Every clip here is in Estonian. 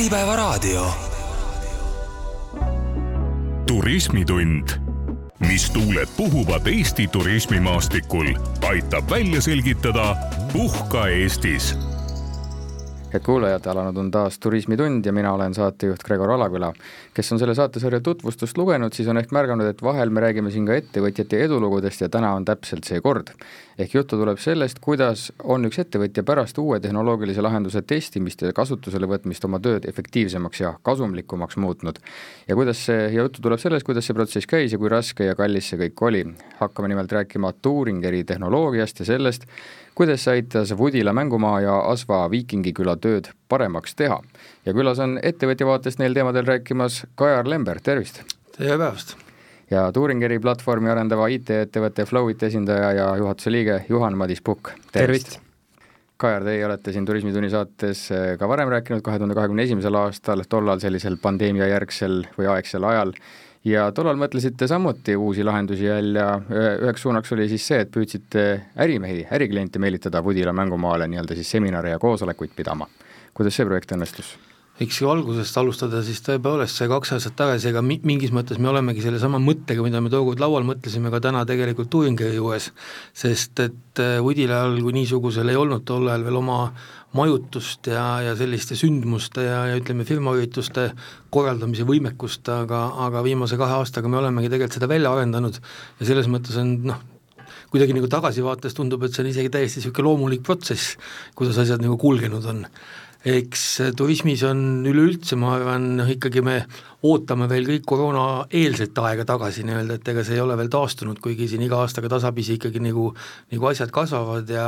Äripäevaraadio. turismitund, mis tuuled puhuvad Eesti turismimaastikul, aitab välja selgitada Puhka Eestis head kuulajad, alanud on taas Turismitund ja mina olen saatejuht Gregor Alaküla. kes on selle saatesarja tutvustust lugenud, siis on ehk märganud, et vahel me räägime siin ka ettevõtjate edulugudest ja täna on täpselt see kord. ehk juttu tuleb sellest, kuidas on üks ettevõtja pärast uue tehnoloogilise lahenduse testimist ja kasutusele võtmist oma tööd efektiivsemaks ja kasumlikumaks muutnud. ja kuidas see, ja juttu tuleb sellest, kuidas see protsess käis ja kui raske ja kallis see kõik oli. hakkame nimelt rääkima Turingeri tehnoloogiast ja sellest, kuidas aitas Vudila mängumaa ja Asva Viikingiküla tööd paremaks teha. ja külas on ettevõtja vaatest neil teemadel rääkimas Kajar Lember, tervist! tere päevast! ja Turingeri platvormi arendava IT-ettevõtte Flowit esindaja ja juhatuse liige Juhan-Madis Pukk, tervist, tervist.! Kajar, teie olete siin Turismitunni saates eh, ka varem rääkinud, kahe tuhande kahekümne esimesel aastal, tollal sellisel pandeemia järgsel või aegsel ajal ja tollal mõtlesite samuti uusi lahendusi välja, üheks suunaks oli siis see, et püüdsite ärimehi, ärikliente meelitada Pudila mängumaale nii-öelda siis seminare ja koosolekuid pidama. kuidas see projekt õnnestus? Eks ju algusest alustada, siis tõepoolest see kaks aastat tagasi, ega mi-, mingis mõttes me olemegi sellesama mõttega, mida me tookord laual mõtlesime, ka täna tegelikult Turingeri juures, sest et Udilal kui niisugusel ei olnud tol ajal veel oma majutust ja, ja selliste sündmuste ja, ja ütleme, firmaürituste korraldamise võimekust, aga, aga viimase kahe aastaga me olemegi tegelikult seda välja arendanud. Ja selles mõttes on noh, kuidagi nagu tagasivaates tundub, et see on isegi täiesti niisugune loomulik protsess, kuidas asjad nagu kulgenud on eks turismis on üleüldse, ma arvan, ikkagi me ootame veel kõik koroonaeelset aega tagasi nii-öelda, et ega see ei ole veel taastunud, kuigi siin iga aastaga tasapisi ikkagi nagu, nagu asjad kasvavad ja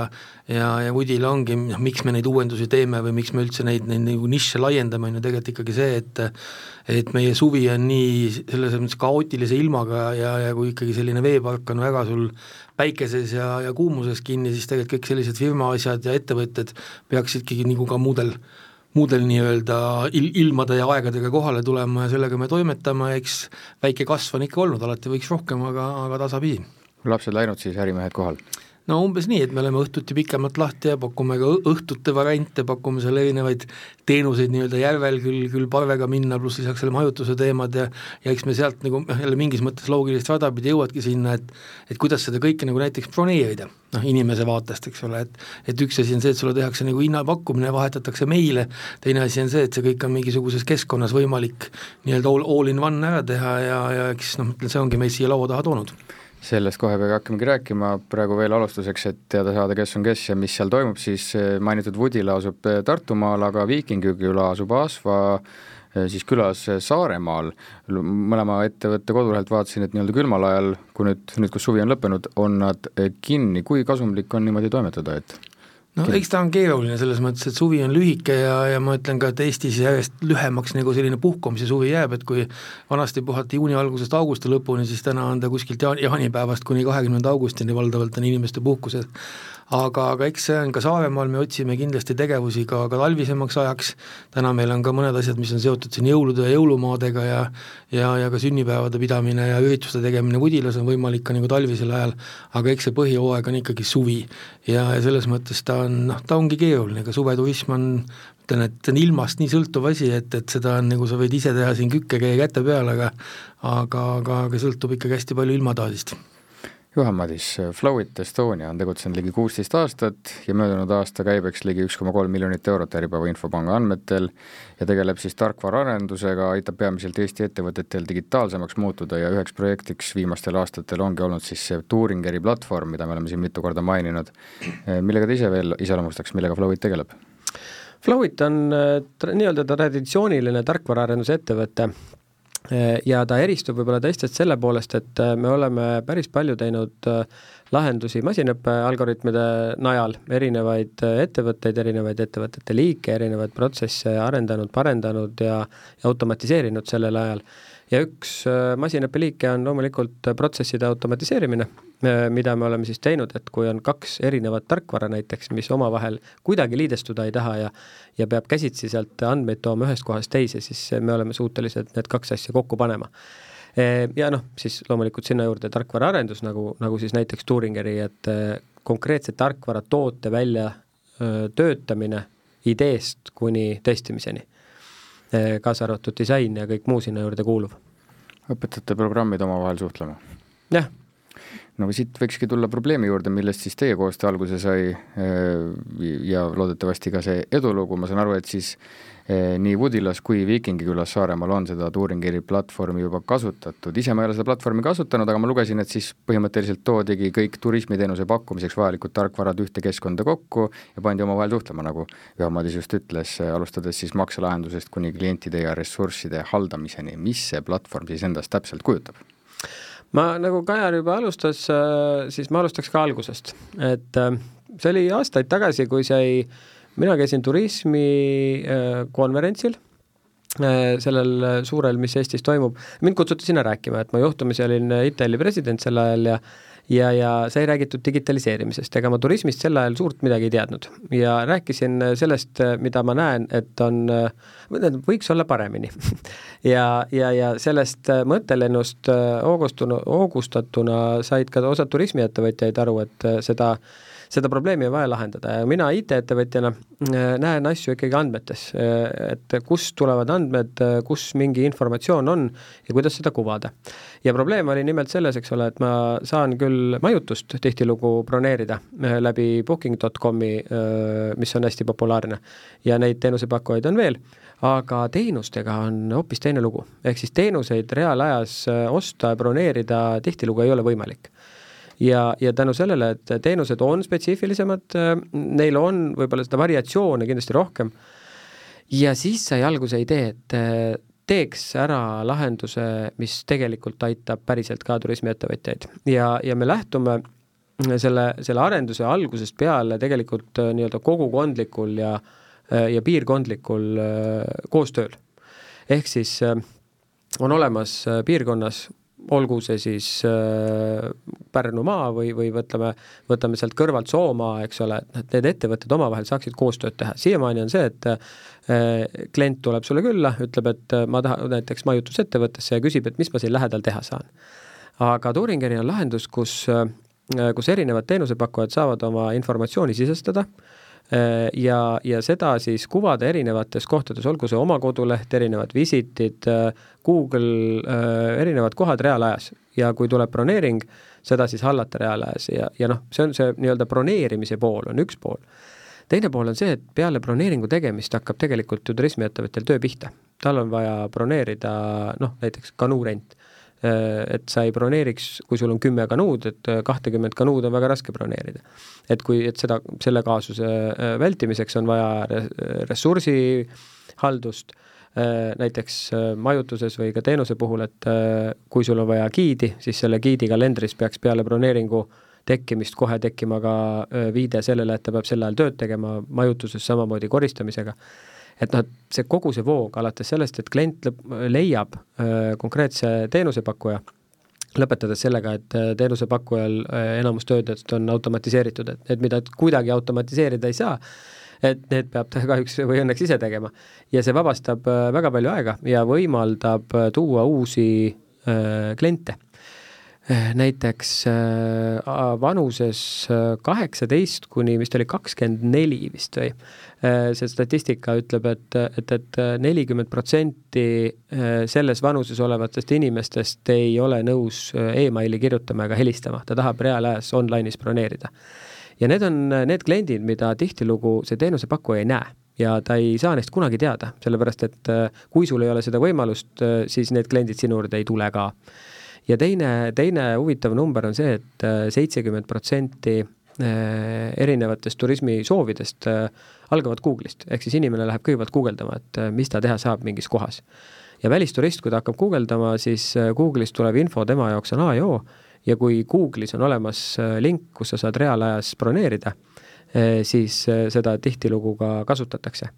ja, ja Woodil ongi, noh miks me neid uuendusi teeme või miks me üldse neid, neid nagu nišše laiendame, on ju tegelikult ikkagi see, et et meie suvi on nii selles mõttes kaootilise ilmaga ja, ja kui ikkagi selline veepark on väga sul päikeses ja, ja kuumuses kinni, siis tegelikult kõik sellised firma asjad ja ettevõtted peaksid ikkagi nagu ka muudel, muudel nii-öelda il-, ilmade ja aegadega kohale tulema ja sellega me toimetame, eks väike kasv on ikka olnud, alati võiks rohkem, aga, aga tasapisi. lapsed läinud siis, ärimehed kohal? No umbes nii, et me oleme õhtuti pikemalt lahti ja pakume ka õhtute variante, pakume seal erinevaid teenuseid nii-öelda järvel küll, küll parvega minna, pluss lisaks selle majutuse teemad ja ja eks me sealt nagu noh, jälle mingis mõttes loogilist rada pidi jõuadki sinna, et et kuidas seda kõike nagu näiteks broneerida, noh inimese vaatest, eks ole, et et üks asi on see, et sulle tehakse nagu hinnapakkumine, vahetatakse meile, teine asi on see, et see kõik on mingisuguses keskkonnas võimalik nii-öelda all, all in one ära teha ja, ja eks noh, see ongi meid siia laua taha toonud sellest kohe peagi hakkamegi rääkima, praegu veel alustuseks, et teada saada, kes on kes ja mis seal toimub, siis eh, mainitud Vudila asub eh, Tartumaal, aga Viikingiküla asub Asva eh, siis külas Saaremaal, mõlema ettevõtte kodulehelt vaatasin, et nii-öelda külmal ajal, kui nüüd, nüüd kus suvi on lõppenud, on nad kinni, kui kasumlik on niimoodi toimetada, et no eks ta on keeruline selles mõttes, et suvi on lühike ja, ja ma ütlen ka, et Eestis järjest lühemaks nagu selline puhkamise suvi jääb, et kui vanasti puhati juuni algusest augusti lõpuni, siis täna on ta kuskilt jaanipäevast kuni kahekümnenda augustini valdavalt on inimeste puhkused aga, aga eks see on ka Saaremaal, me otsime kindlasti tegevusi ka, ka talvisemaks ajaks, täna meil on ka mõned asjad, mis on seotud siin jõulude ja jõulumaadega ja ja, ja ka sünnipäevade pidamine ja ürituste tegemine Vudilas on võimalik ka nagu talvisel ajal, aga eks see põhihooaeg on ikkagi suvi. ja, ja selles mõttes ta on, noh, ta ongi keeruline, ega suveturism on ütlen, et see on ilmast nii sõltuv asi, et, et seda on nagu sa võid ise teha siin kükke käia käte peal, aga aga, aga, aga sõltub ikkagi hästi palju ilmataadist Juhan-Madis, Flowit Estonia on tegutsenud ligi kuusteist aastat ja möödunud aasta käibeks ligi üks koma kolm miljonit eurot Äripäeva Infopanga andmetel ja tegeleb siis tarkvaraarendusega, aitab peamiselt Eesti ettevõtetel digitaalsemaks muutuda ja üheks projektiks viimastel aastatel ongi olnud siis see Turingeri platvorm, mida me oleme siin mitu korda maininud. millega te ise veel iseloomustaks, millega Flowit tegeleb? Flowit on äh, nii-öelda traditsiooniline tarkvaraarendusettevõte ja ta eristub võib-olla teistest selle poolest, et eh, me oleme päris palju teinud eh, lahendusi masinõppe algoritmide najal, erinevaid ettevõtteid, erinevaid ettevõtete liike, erinevaid protsesse arendanud, parendanud ja, ja automatiseerinud sellel ajal ja üks äh, masinõppeliike on loomulikult äh, protsesside automatiseerimine, äh, mida me oleme siis teinud, et kui on kaks erinevat tarkvara näiteks, mis omavahel kuidagi liidestuda ei taha ja ja peab käsitsi sealt andmeid tooma ühest kohast teise, siis me oleme suutelised need kaks asja kokku panema. Ja noh, siis loomulikult sinna juurde tarkvaraarendus, nagu, nagu siis näiteks Turingeri, et konkreetse tarkvara toote välja töötamine ideest kuni testimiseni kaasa arvatud disain ja kõik muu sinna juurde kuuluv. õpetate programmid omavahel suhtlema? jah no siit võikski tulla probleemi juurde, millest siis teie koostöö alguse sai ja loodetavasti ka see edulugu, ma saan aru, et siis nii Woodilas kui Viikingikülas Saaremaal on seda Turingiri platvormi juba kasutatud, ise ma ei ole seda platvormi kasutanud, aga ma lugesin, et siis põhimõtteliselt toodigi kõik turismiteenuse pakkumiseks vajalikud tarkvarad ühte keskkonda kokku ja pandi omavahel suhtlema, nagu Juhan-Madis just ütles, alustades siis makselahendusest kuni klientide ja ressursside haldamiseni, mis see platvorm siis endast täpselt kujutab? ma, nagu Kajar juba alustas, äh, siis ma alustaks ka algusest, et see oli aastaid tagasi, kui sai mina käisin turismikonverentsil äh, äh, sellel suurel, mis Eestis toimub, mind kutsuti sinna rääkima, et ma juhtumisi olin ITL-i president sel ajal ja ja, ja sai räägitud digitaliseerimisest, ega ma turismist sel ajal suurt midagi ei teadnud. Ja rääkisin sellest, mida ma näen, et on, võiks olla paremini. Ja, ja, ja sellest mõttelennust hoogustunu, hoogustatuna said ka osad turismiettevõtjaid aru, et seda äh, seda probleemi on vaja lahendada ja mina IT-ettevõtjana äh, näen asju ikkagi andmetes, äh, et kust tulevad andmed, äh, kus mingi informatsioon on ja kuidas seda kuvada. ja probleem oli nimelt selles, eks ole, et ma saan küll majutust tihtilugu broneerida läbi booking.com'i, mis on hästi populaarne. Ja neid teenusepakkujaid on veel aga teenustega on hoopis teine lugu, ehk siis teenuseid reaalajas osta ja broneerida tihtilugu ei ole võimalik ja, ja tänu sellele, et teenused on spetsiifilisemad, neil on võib-olla seda variatsioone kindlasti rohkem, ja siis sai alguse idee, et teeks ära lahenduse, mis tegelikult aitab päriselt ka turismiettevõtjaid ja, ja me lähtume selle, selle arenduse algusest peale tegelikult nii-öelda kogukondlikul ja, ja piirkondlikul koostööl. ehk siis on olemas piirkonnas olgu see siis äh, Pärnumaa või, või võtame, võtame sealt kõrvalt Soomaa, eks ole, et need ettevõtted omavahel saaksid koostööd teha. siiamaani on see, et äh, klient tuleb sulle külla, ütleb, et äh, ma tahan näiteks majutusettevõttesse ja küsib, et mis ma siin lähedal teha saan. aga Turingeri on lahendus, kus äh,, kus erinevad teenusepakkujad saavad oma informatsiooni sisestada Äh, ja, ja seda siis kuvada erinevates kohtades, olgu see oma koduleht, erinevad visitid, äh, Google, äh, erinevad kohad reaalajas ja kui tuleb broneering, seda siis hallata reaalajas ja, ja noh, see on see nii-öelda broneerimise pool on üks pool. teine pool on see, et peale broneeringu tegemist hakkab tegelikult ju turismiettevõttel töö pihta. tal on vaja broneerida noh, näiteks kanuurent Äh, et sa ei broneeriks, kui sul on kümme kanuud, et äh, kahtekümmet kanuud on väga raske broneerida. et kui, et seda, selle kaasuse äh, vältimiseks on vaja ressursihaldust, näiteks majutuses või ka teenuse puhul, et kui sul on vaja giidi, siis selle giidi kalendris peaks peale broneeringu tekkimist kohe tekkima ka viide sellele, et ta peab sel ajal tööd tegema, majutuses samamoodi koristamisega et noh, et see kogu see voog alates sellest, et klient leiab äh, konkreetse teenusepakkuja, lõpetades sellega, et äh, teenusepakkujal äh, enamus töödest on automatiseeritud, et need, mida kuidagi automatiseerida ei saa, et need peab ta kahjuks või õnneks ise tegema. ja see vabastab väga palju aega ja võimaldab tuua uusi äh, kliente näiteks äh, vanuses äh, kaheksateist kuni vist oli kakskümmend neli vist või, see statistika ütleb, et, et, et nelikümmend protsenti selles vanuses olevatest inimestest ei ole nõus emaili kirjutama ega helistama, ta tahab reaalajas online'is broneerida. ja need on need kliendid, mida tihtilugu see teenusepakkuja ei näe. Ja ta ei saa neist kunagi teada, sellepärast et kui sul ei ole seda võimalust, siis need kliendid sinu juurde ei tule ka ja teine, teine huvitav number on see et, et äh, seitsekümmend protsenti äh, erinevatest turismisoovidest äh, algavad Google'ist, ehk siis inimene läheb kõigepealt guugeldama, et mis ta teha saab mingis kohas. ja välisturist, kui ta hakkab guugeldama, siis Google'ist tulev info tema jaoks on A ja O ja kui Google'is on olemas link, kus sa saad reaalajas broneerida, siis seda tihtilugu ka kasutatakse.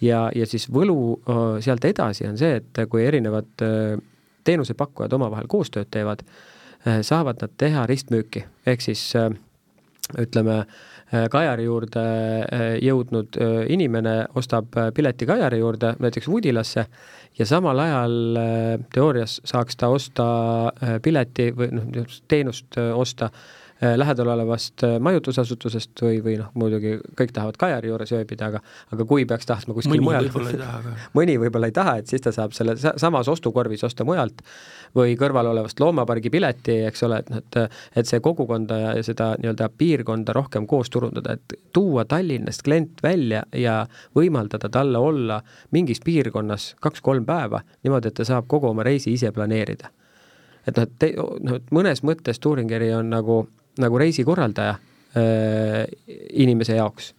ja, ja siis võlu sealt edasi on see, et kui erinevad teenusepakkujad omavahel koostööd teevad, äh, saavad nad teha ristmüüki, ehk siis äh, ütleme, äh, Kajari juurde jõudnud inimene ostab pileti Kajari juurde, näiteks Woodilasse, ja samal ajal teoorias saaks ta osta pileti või noh, teenust osta lähedal olevast majutusasutusest või, või noh, muidugi kõik tahavad Kajari juures ööbida, aga aga kui peaks tahtma kuskil mõni mujal mõni võib-olla ei taha, et siis ta saab selle samas ostukorvis osta mujalt või kõrval olevast loomapargi pileti, eks ole, et noh, et et see kogukonda ja, seda nii-öelda piirkonda rohkem koos turundada, et tuua Tallinnast klient välja ja võimaldada talle olla mingis piirkonnas kaks-kolm päeva niimoodi, et ta saab kogu oma reisi ise planeerida. et noh, et noh, et mõnes mõttes Turingeri on nagu, nagu reisikorraldaja äh, inimese jaoks.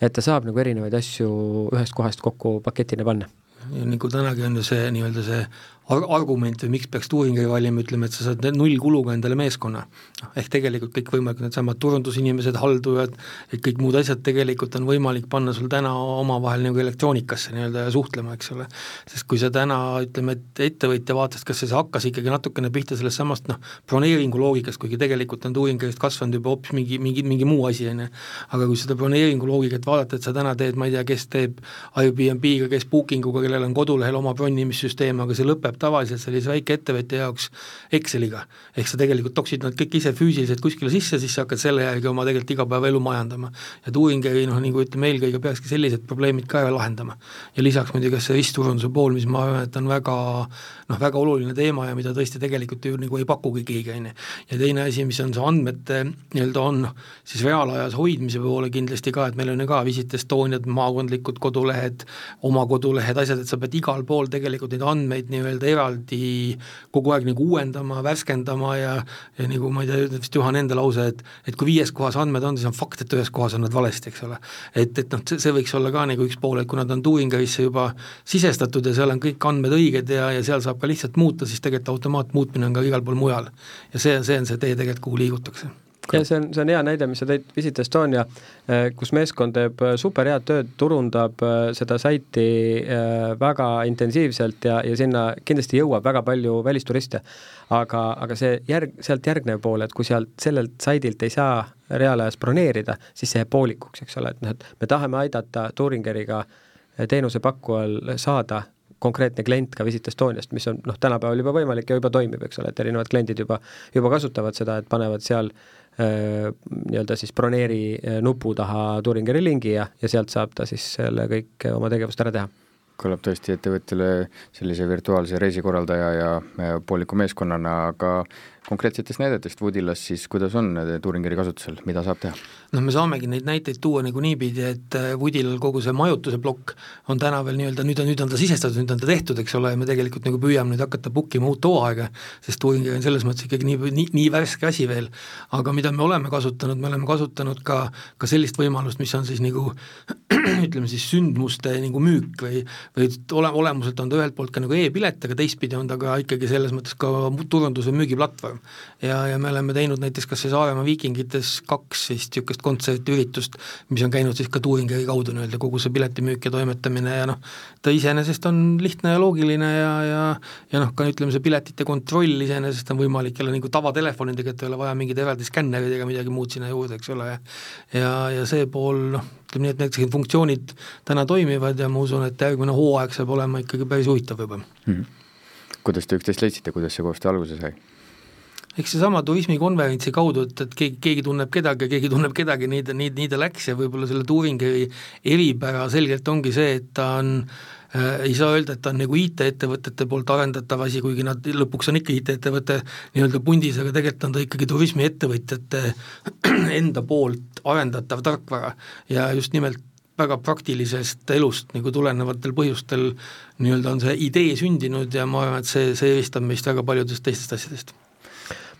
et ta saab nagu erinevaid asju ühest kohast kokku paketina panna. nagu tänagi on ju see nii-öelda see argument või miks peaks Turingeri valima, ütleme, et sa saad nullkuluga endale meeskonna. noh, ehk tegelikult kõikvõimalikud needsamad turundusinimesed, haldujad, et kõik muud asjad tegelikult on võimalik panna sul täna omavahel nagu elektroonikasse nii-öelda ja suhtlema, eks ole. sest kui sa täna ütleme, et ettevõtja vaatast, kas see hakkas ikkagi natukene pihta sellest samast noh, broneeringu loogikast, kuigi tegelikult on Turingerist kasvanud juba hoopis mingi, mingi, mingi muu asi, on ju, aga kui seda broneeringu loogikat vaadata, et sa täna teed, ma ei tea, kes teeb Airbnb-ga, kes Booking uga, kellel on kodulehel oma bronimissüsteem, aga see lõpeb tavaliselt sellise väikeettevõtja jaoks Exceliga. ehk sa tegelikult toksid nad kõik ise füüsiliselt kuskile sisse, siis sa hakkad selle järgi oma tegelikult igapäevaelu majandama. ja Turingeri noh, nagu ütleme, eelkõige peakski sellised probleemid ka lahendama. ja lisaks muidugi see ristturunduse pool, mis ma arvan, et on väga noh, väga oluline teema ja mida tõesti tegelikult ju nagu ei pakugi keegi, on ju. ja teine asi, mis on see andmete nii-öelda on noh, siis reaalajas hoidmise poole kindlasti ka, et meil on ju ka Visit Estoniad, maakondlikud kodulehed, oma kodulehed, asjad, et sa pead igal pool tegelikult neid andmeid nii-öelda eraldi kogu aeg nagu uuendama, värskendama ja ja nagu ma ei tea, vist Juhan enda lause, et et kui viies kohas andmed on, siis on fakt, et ühes kohas on nad valesti, eks ole. et, et noh, see, see võiks olla ka nagu üks pool, et kui nad on Turingerisse juba sisestatud ja seal on kõik andmed õiged ja, ja seal saab ka lihtsalt muuta, siis tegelikult automaatmuutmine on ka igal pool mujal. ja see, see on see tee tegelikult, kuhu liigutakse ja see on, see on hea näide, mis sa tõid Visit Estonia, eh, kus meeskond teeb eh, super head tööd, turundab eh, seda saiti väga intensiivselt ja, ja sinna kindlasti jõuab väga palju välisturiste. aga, aga see järg, sealt järgnev pool, et kui sealt, sellelt saidilt ei saa reaalajas broneerida, siis see jääb poolikuks, eks ole, et noh, et me tahame aidata Turingeriga teenusepakkujal saada konkreetne klient ka Visit Estoniast, mis on noh, tänapäeval juba võimalik ja juba toimib, eks ole, et erinevad kliendid juba, juba kasutavad seda, et panevad seal äh, nii-öelda siis broneeri äh, nupu taha Turingeri lingi ja, ja sealt saab ta siis selle kõik oma tegevust ära teha. Kõlab tõesti ettevõtjale sellise virtuaalse reisikorraldaja ja pooliku meeskonnana, aga konkreetsetest näidetest Woodilas siis kuidas on Turingeri kasutusel, mida saab teha? noh, me saamegi neid näiteid tuua nagu niipidi, et äh, Woodilal kogu see majutuse plokk on täna veel nii-öelda, nüüd on, nüüd on ta sisestatud, nüüd on ta tehtud, eks ole, ja me tegelikult nagu püüame nüüd hakata book ima uut hooaega, sest Turingeri on selles mõttes ikkagi nii, nii, nii värske asi veel, aga mida me oleme kasutanud, me oleme kasutanud ka, ka sellist võimalust, mis on siis nagu ütleme siis sündmuste nagu müük või, või ole, olemuselt on ta ühelt poolt ka nagu e-pilet, aga teistpidi on ta ka ikkagi selles mõttes ka turunduse müügiplatvorm. Ja, ja me oleme teinud näiteks kas või Saaremaa Viikingites kaks vist niisugust kontsertüritust, mis on käinud siis ka Turingeri kaudu nii-öelda, kogu see piletimüük ja toimetamine ja noh, ta iseenesest on lihtne ja loogiline ja, ja ja noh, ka ütleme, see piletite kontroll iseenesest on võimalik jälle nagu tavatelefonidega, et ei ole vaja mingeid eraldi skännereid ega midagi muud sinna juurde, eks ole, ja ja see pool noh, ütleme nii, et need funktsioonid täna toimivad ja ma usun, et järgmine hooaeg saab olema ikkagi päris huvitav juba mm. -hmm. kuidas te üksteist leidsite, kuidas see koostöö alguse sai? Eks seesama turismikonverentsi kaudu, et, et keegi, keegi tunneb kedagi ja keegi tunneb kedagi, nii ta, nii, nii ta läks ja võib-olla selle Turingeri eripära selgelt ongi see, et ta on äh, ei saa öelda, et ta on nagu IT-ettevõtete poolt arendatav asi, kuigi nad lõpuks on ikka IT-ettevõte nii-öelda pundis, aga tegelikult on ta ikkagi turismiettevõtjate enda poolt arendatav tarkvara. Ja just nimelt väga praktilisest elust nagu tulenevatel põhjustel nii-öelda on see idee sündinud ja ma arvan, et see, see eristab meist väga paljudest teistest asjadest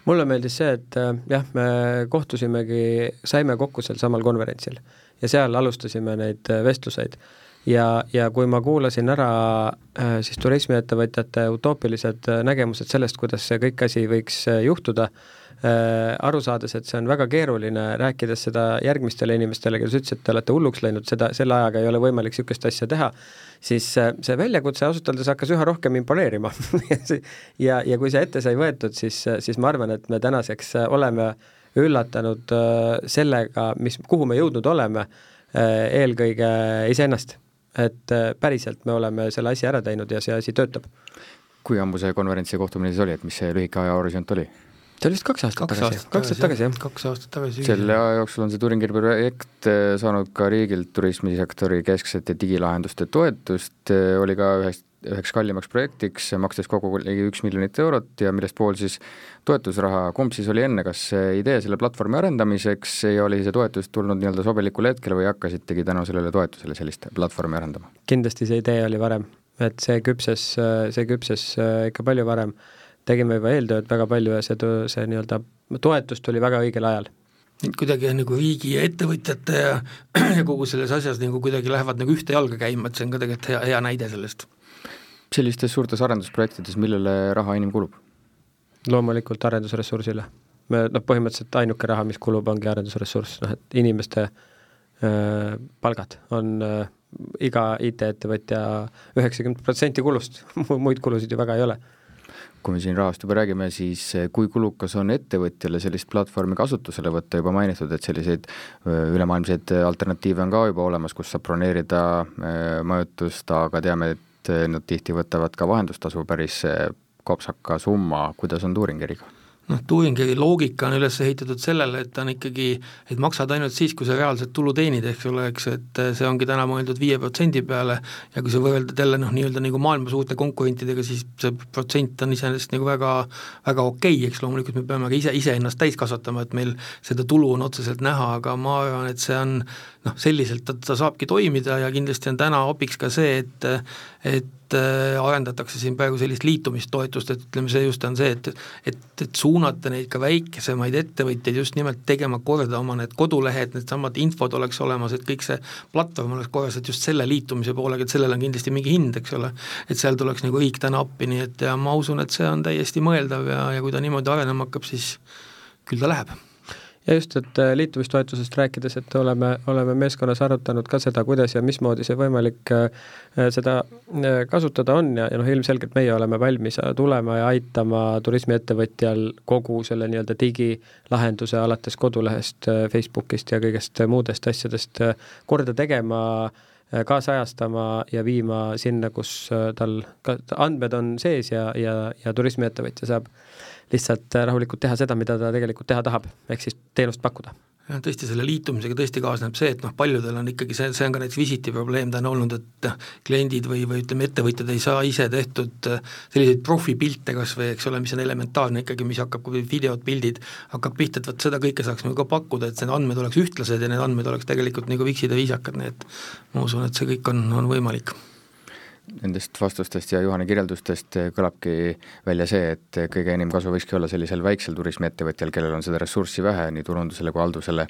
mulle meeldis see, et äh, jah, me kohtusimegi, saime kokku sel samal konverentsil ja seal alustasime neid äh, vestluseid. ja, ja kui ma kuulasin ära äh, siis turismiettevõtjate utoopilised nägemused sellest, kuidas see kõik asi võiks juhtuda, aru saades, et see on väga keeruline, rääkides seda järgmistele inimestele, kes ütlesid, et te olete hulluks läinud, seda, selle ajaga ei ole võimalik niisugust asja teha siis äh, see väljakutse ausalt öeldes hakkas üha rohkem imponeerima ja, ja kui see ette sai võetud, siis, äh, siis ma arvan, et me tänaseks äh, oleme üllatanud sellega, mis, kuhu me jõudnud oleme, eelkõige iseennast. et päriselt me oleme selle asja ära teinud ja see asi töötab. kui ammu see konverents ja kohtumine siis oli, et mis see lühike ajahorisont oli? See oli vist kaks aastat kaks tagasi, kaks aastat tagasi, jah. kaks aastat tagasi. selle aja jooksul on see Turingeri projekt eh, saanud ka riigilt turismisektori kesksete digilahenduste toetust, oli ka ühest, üheks kallimaks projektiks, makstes kokku ligi üks miljonit eurot ja millest pool siis toetusraha, kumb siis oli enne, kas idee selle platvormi arendamiseks ja oli see toetus tulnud nii-öelda sobilikul hetkel või hakkasitegi tänu sellele toetusele sellist platvormi arendama? kindlasti see idee oli varem, et see küpses, see küpses ikka palju varem tegime juba eeltööd väga palju ja see, see nii-öelda toetus tuli väga õigel ajal et kuidagi nagu riigi ja ettevõtjate ja, ja kogu selles asjas nagu kuidagi lähevad nagu ühte jalga käima, et see on ka tegelikult hea, hea näide sellest. sellistes suurtes arendusprojektides, millele raha enim kulub? loomulikult arendusressursile. me noh, põhimõtteliselt ainuke raha, mis kulub, ongi arendusressurss, noh et inimeste äh, palgad on äh, iga IT-ettevõtja üheksakümmend protsenti kulust muid kulusid ju väga ei ole kui me siin rahast juba räägime, siis kui kulukas on ettevõtjale sellist platvormi kasutusele võtta, juba mainitud, et selliseid ülemaailmseid alternatiive on ka juba olemas, kus saab broneerida majutust, aga teame, et nad tihti võtavad ka vahendustasu päris kopsaka summa, kuidas on Turingeriga? Noh, Turingi loogika on üles ehitatud sellele, et ta on ikkagi, et maksad ainult siis, kui sa reaalset tulu teenid, eks ole, eks, et see ongi täna mõeldud viie protsendi peale ja kui sa võrdled jälle noh, nii-öelda nagu maailma suurte konkurentidega, siis see protsent on iseenesest nagu väga, väga okei okay,, eks. Loomulikult me peame ka ise, iseennast täis kasvatama, et meil seda tulu on otseselt näha, aga ma arvan, et see on noh, selliselt ta, ta saabki toimida ja kindlasti on täna abiks ka see, et et arendatakse siin praegu sellist liitumistoetust, et ütleme, see just on see, et et, et suunata neid ka väikesemaid ettevõtjaid just nimelt tegema korda oma need kodulehed, needsamad infod oleks olemas, et kõik see platvorm oleks korras, et just selle liitumise poolega, et sellel on kindlasti mingi hind, eks ole, et seal tuleks nagu riik täna appi, nii et ja ma usun, et see on täiesti mõeldav ja, ja kui ta niimoodi arenema hakkab, siis küll ta läheb ja just, et äh, liitumistoetusest rääkides, et oleme, oleme meeskonnas arutanud ka seda, kuidas ja mismoodi see võimalik äh, seda äh, kasutada on ja, ja noh, ilmselgelt meie oleme valmis tulema ja aitama turismiettevõtjal kogu selle nii-öelda digilahenduse alates kodulehest, Facebookist ja kõigest muudest asjadest korda tegema kaasajastama ja viima sinna, kus tal ka andmed on sees ja, ja, ja turismiettevõtja saab lihtsalt rahulikult teha seda, mida ta tegelikult teha tahab, ehk siis teenust pakkuda. Jah, tõesti selle liitumisega tõesti kaasneb see, et noh, paljudel on ikkagi see, see on ka näiteks Visiti probleem täna olnud, et noh, kliendid või, või ütleme, ettevõtjad ei saa ise tehtud äh, selliseid profipilte kas või eks ole, mis on elementaarne ikkagi, mis hakkab, kui videod, pildid hakkab pihta, et vot seda kõike saaks nagu ka pakkuda, et need andmed oleks ühtlased ja need andmed oleks tegelikult nagu viksid ja viisakad, nii et ma usun, et see kõik on, on võimalik nendest vastustest ja Juhani kirjeldustest kõlabki välja see, et kõige enim kasu võikski olla sellisel väiksel turismiettevõtjal, kellel on seda ressurssi vähe nii turundusele kui haldusele.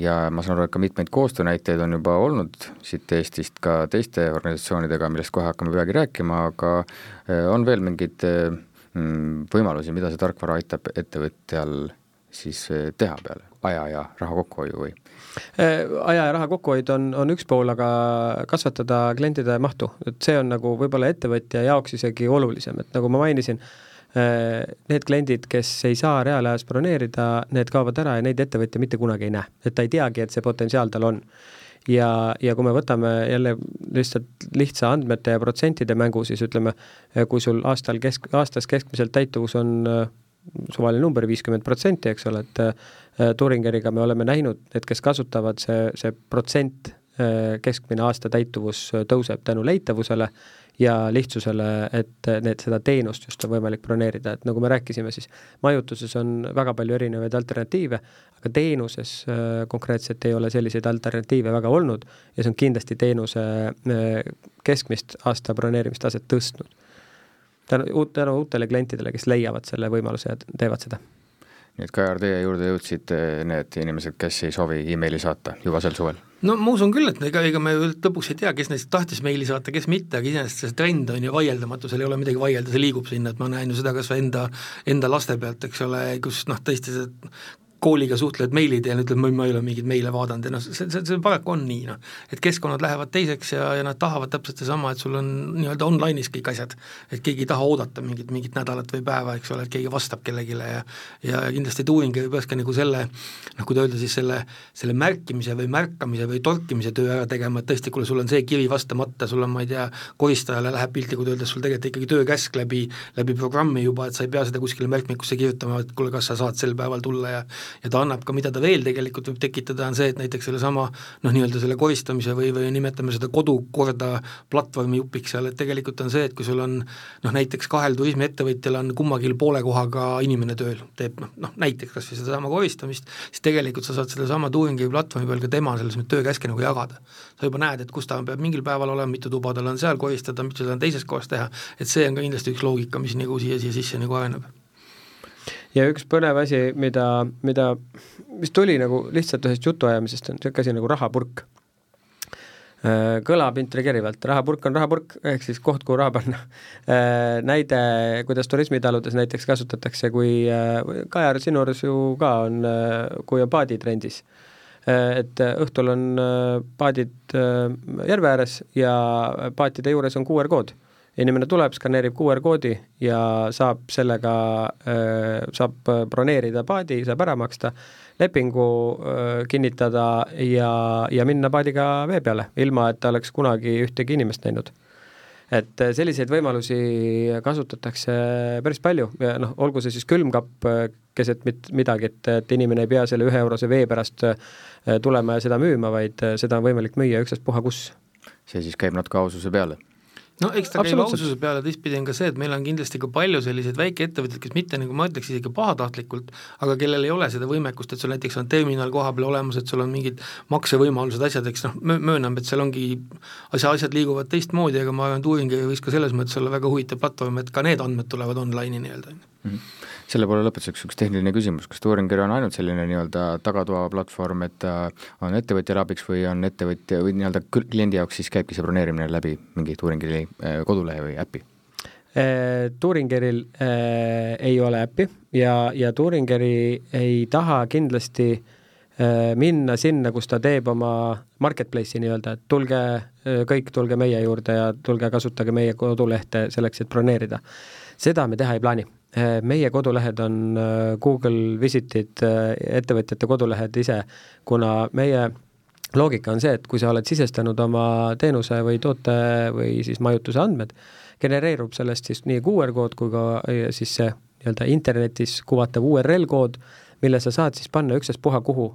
ja ma saan aru, et ka mitmeid koostöönäiteid on juba olnud siit Eestist ka teiste organisatsioonidega, millest kohe hakkame peagi rääkima, aga eh, on veel mingeid mm, võimalusi, mida see tarkvara aitab ettevõtjal siis eh, teha peale aja ja raha kokkuhoiu või? Äh, aja ja raha kokkuhoid on, on üks pool, aga kasvatada klientide mahtu, et see on nagu võib-olla ettevõtja jaoks isegi olulisem, et nagu ma mainisin, äh, need kliendid, kes ei saa reaalajas broneerida, need kaovad ära ja neid ettevõtja mitte kunagi ei näe, et ta ei teagi, et see potentsiaal tal on. Ja, ja kui me võtame jälle lihtsalt lihtsa andmete ja protsentide mängu, siis ütleme, kui sul aastal kesk, aastas keskmiselt täituvus on äh, suvaline number, viiskümmend protsenti, eks ole, et Turingeriga me oleme näinud, et kes kasutavad, see, see protsent, äh, keskmine aasta täituvus äh, tõuseb tänu leitavusele ja lihtsusele, et need, seda teenust just on võimalik broneerida, et nagu me rääkisime, siis majutuses on väga palju erinevaid alternatiive, aga teenuses konkreetselt ei ole selliseid alternatiive väga olnud ja see on kindlasti teenuse keskmist aasta broneerimistaset tõstnud tänu, tänu uutele klientidele, kes leiavad selle võimaluse ja teevad seda. Nii et Kajar, teie juurde jõudsid eh, need inimesed, kes ei soovi emaili saata juba sel suvel? no ma usun küll, et ega, ega me lõpuks ei tea, kes neist tahtis meili saata, kes mitte, aga iseenesest see trend on ju vaieldamatu, seal ei ole midagi vaielda, see liigub sinna, et ma näen ju seda kas või enda, enda laste pealt, eks ole, kus noh, tõesti see kooliga suhtled meili teel, ütled, ma ei ole mingeid meile vaadanud ja noh, see, see, see paraku on nii noh, et keskkonnad lähevad teiseks ja, ja nad tahavad täpselt seesama, et sul on nii-öelda online'is kõik asjad, et keegi ei taha oodata mingit, mingit nädalat või päeva, eks ole, et keegi vastab kellelegi ja ja kindlasti tuuing peaks ka nagu selle noh, kui öelda siis selle, selle märkimise või märkamise või torkimise töö ära tegema, et tõesti, kuule, sul on see kiri vastamata, sul on, ma ei tea, koristajale läheb piltlikult öeldes sul tegelikult ikkagi töökäsk läbi, läbi programmi juba, et sa ei pea seda kuskile märkmikusse kirjutama, et kuule, kas sa saad sel päeval tulla ja ja ta annab ka, mida ta veel tegelikult võib tekitada, on see, et näiteks sellesama noh, nii-öelda selle koristamise või, või nimetame seda kodukorda platvormi jupiks seal, et tegelikult on see, et kui sul on noh, näiteks kahel turismiettevõtjal on kummagil poole kohaga inimene tööl, teeb noh, noh näiteks kas või sedasama koristamist, siis tegelikult sa saad sellesama Turingi platvormi peal ka tema selles mõttes töökäske nagu jagada. sa juba näed, et kus ta peab mingil päeval olema, mitu tuba tal on seal koristada, mitu ta on teises kohas teha, et see on ka kindlasti üks loogika, mis nagu siia, siia sisse nagu areneb ja üks põnev asi, mida, mida, mis tuli nagu lihtsalt ühest jutuajamisest, on niisugune asi nagu rahapurk. Äh, kõlab intrigeerivalt, rahapurk on rahapurk, ehk siis koht, kuhu raha panna. Äh, näide, kuidas turismitaludes näiteks kasutatakse, kui äh, Kajar, sinu juures ju ka on, kui on paadid rendis et õhtul on paadid järve ääres ja paatide juures on QR kood inimene tuleb, skaneerib QR koodi ja saab sellega, saab broneerida paadi, saab ära maksta, lepingu kinnitada ja, ja minna paadiga vee peale, ilma et ta oleks kunagi ühtegi inimest näinud et selliseid võimalusi kasutatakse päris palju ja noh, olgu see siis külmkapp keset mit-, midagi, et, et inimene ei pea selle üheeurose vee pärast tulema ja seda müüma, vaid seda on võimalik müüa ükstaspuha kus. see siis käib natuke aususe peale no eks ta käib aususe peale, teistpidi on ka see, et meil on kindlasti ka palju selliseid väikeettevõtteid, kes mitte nagu ma ütleks isegi pahatahtlikult, aga kellel ei ole seda võimekust, et sul näiteks on terminal koha peal olemas, et sul on mingid maksevõimalused, asjad, eks noh, mööname, et seal ongi, asja, asjad liiguvad teistmoodi, aga ma arvan, et uuring võiks ka selles mõttes olla väga huvitav platvorm, et ka need andmed tulevad online'i nii-öelda, ju. Mhm selle poole lõpetuseks üks tehniline küsimus, kas Tuuringer on ainult selline nii-öelda tagatoaplatvorm, et ta on ettevõtjale abiks või on ettevõtja või nii-öelda kliendi jaoks siis käibki see broneerimine läbi mingi Tuuringeri äh, kodulehe või äpi? Äh, Tuuringeril äh, ei ole äppi ja, ja Tuuringeri ei taha kindlasti äh, minna sinna, kus ta teeb oma marketplace'i nii-öelda, et tulge äh, kõik, tulge meie juurde ja tulge kasutage meie kodulehte selleks, et broneerida. seda me teha ei plaani Äh, meie kodulehed on äh, Google Visitid, äh, ettevõtjate kodulehed ise, kuna meie loogika on see, et kui sa oled sisestanud oma teenuse või toote või siis majutuse andmed, genereerub sellest siis nii QR kood kui ka siis see nii-öelda internetis kuvatav URL kood, mille sa saad siis panna ükstaspuha kuhu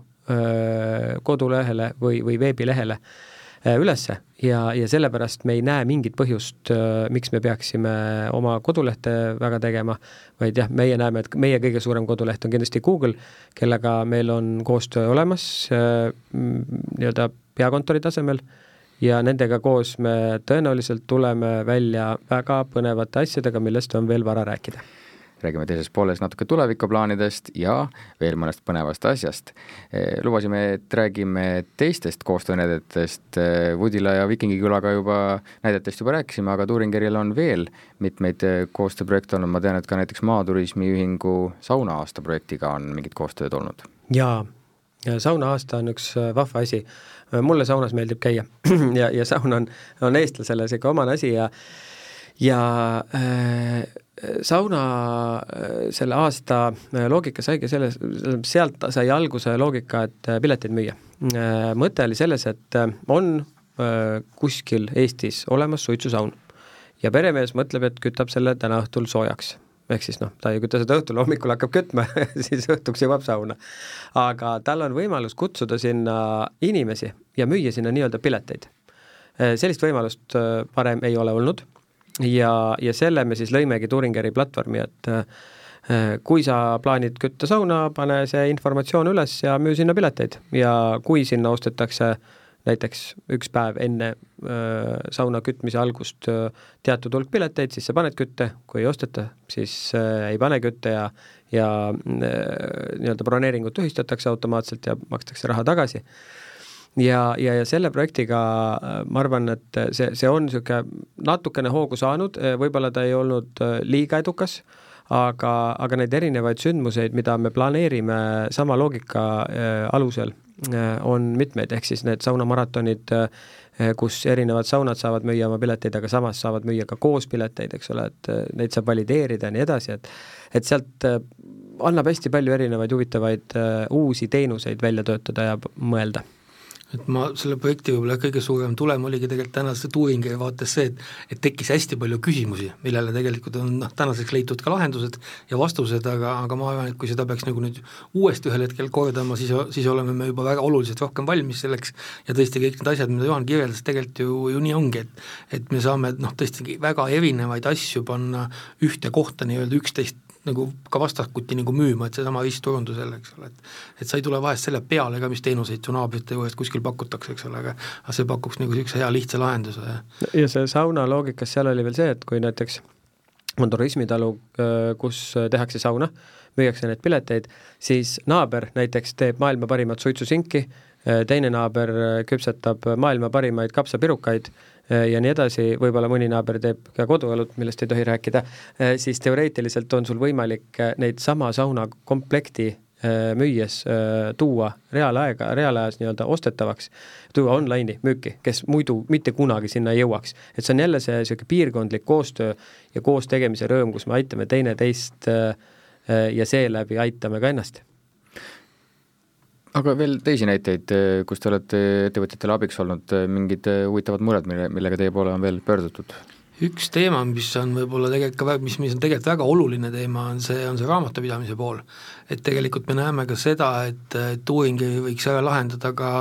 kodulehele või, või veebilehele. Äh, ülesse. Ja, ja sellepärast me ei näe mingit põhjust, äh, miks me peaksime oma kodulehte väga tegema, vaid jah, meie näeme, et meie kõige suurem koduleht on kindlasti Google, kellega meil on koostöö olemas äh, nii-öelda peakontori tasemel ja nendega koos me tõenäoliselt tuleme välja väga põnevate asjadega, millest on veel vara rääkida räägime teises pooles natuke tulevikuplaanidest ja veel mõnest põnevast asjast. Eh, lubasime, et räägime teistest koostöönäidetest, eh, Woodila ja Vikingikülaga juba, näidetest juba rääkisime, aga Turingeril on veel mitmeid eh, koostööprojekte olnud, ma tean, et ka näiteks Maaturismi Ühingu sauna-aasta projektiga on mingit koostööd olnud. jaa, sauna-aasta on üks vahva asi, mulle saunas meeldib käia. Ja, ja saun on, on eestlasele sihuke omane asi ja ja äh, sauna äh, selle aasta äh, loogika saigi selles, sealt sai alguse loogika, et äh, pileteid müüa. mõte oli selles, et on kuskil Eestis olemas suitsusaun ja peremees mõtleb, et kütab selle täna õhtul soojaks ehk siis noh, ta ei küta seda õhtul, hommikul hakkab kütma siis õhtuks jõuab sauna. aga tal on võimalus kutsuda sinna inimesi ja müüa sinna nii-öelda pileteid. sellist võimalust varem ei ole olnud ja, ja selle me siis lõimegi Turingeri platvormi, et äh, kui sa plaanid kütta sauna, pane see informatsioon üles ja müü sinna pileteid. Ja kui sinna ostetakse näiteks üks päev enne äh, sauna kütmise algust äh, teatud hulk pileteid, siis sa paned kütte, kui ei osteta, siis äh, ei pane kütte ja ja nii-öelda broneeringud tühistatakse automaatselt ja makstakse raha tagasi ja, ja, ja selle projektiga äh, ma arvan, et see, see on niisugune natukene hoogu saanud, äh, võib-olla ta ei olnud äh, liiga edukas, aga, aga neid erinevaid sündmuseid, mida me planeerime sama loogika alusel, on mitmeid, ehk siis need saunamaratonid, kus erinevad saunad saavad müüa oma pileteid, aga samas saavad müüa ka koos pileteid, eks ole, et neid saab valideerida ja nii edasi, et et sealt annab hästi palju erinevaid huvitavaid uusi teenuseid välja töötada ja mõelda et ma selle projekti võib-olla kõige suurem tulem oligi tegelikult tänase Turingi vaates see, et et tekkis hästi palju küsimusi, millele tegelikult on noh, tänaseks leitud ka lahendused ja vastused, aga, aga ma arvan, et kui seda peaks nagu nüüd uuesti ühel hetkel kordama, siis, siis oleme me juba väga oluliselt rohkem valmis selleks. Ja tõesti kõik need asjad, mida Juhan kirjeldas, tegelikult ju, ju nii ongi, et et me saame noh, tõesti väga erinevaid asju panna ühte kohta nii-öelda üksteist nagu ka vastakuti nagu müüma, et seesama ristturundusel, eks ole, et et sa ei tule vahest selle peale ka, mis teenuseid su naabrite juures kuskil pakutakse, eks ole, aga aga see pakuks nagu niisuguse hea lihtsa lahenduse. ja see sauna loogikas seal oli veel see, et kui näiteks on turismitalu, äh, kus tehakse sauna, müüakse neid pileteid, siis naaber näiteks teeb maailma parimat suitsusinki, äh, teine naaber küpsetab maailma parimaid kapsapirukaid ja nii edasi, võib-olla mõni naaber teeb ka koduõlut, millest ei tohi rääkida, äh, siis teoreetiliselt on sul võimalik äh, neid sama sauna komplekti müües tuua reaalaega, reaalajas nii-öelda ostetavaks, tuua online'i müüki, kes muidu mitte kunagi sinna ei jõuaks. et see on jälle see niisugune piirkondlik koostöö ja koos tegemise rõõm, kus me aitame teineteist ja seeläbi aitame ka ennast aga veel teisi näiteid, kus te olete ettevõtjatele abiks olnud, mingid huvitavad mured, mille, millega teie poole on veel pöördutud? üks teema, mis on võib-olla tegelikult ka, mis, mis on tegelikult väga oluline teema, on see, on see raamatupidamise pool. Et tegelikult me näeme ka seda, et, et uuringi võiks ära lahendada ka,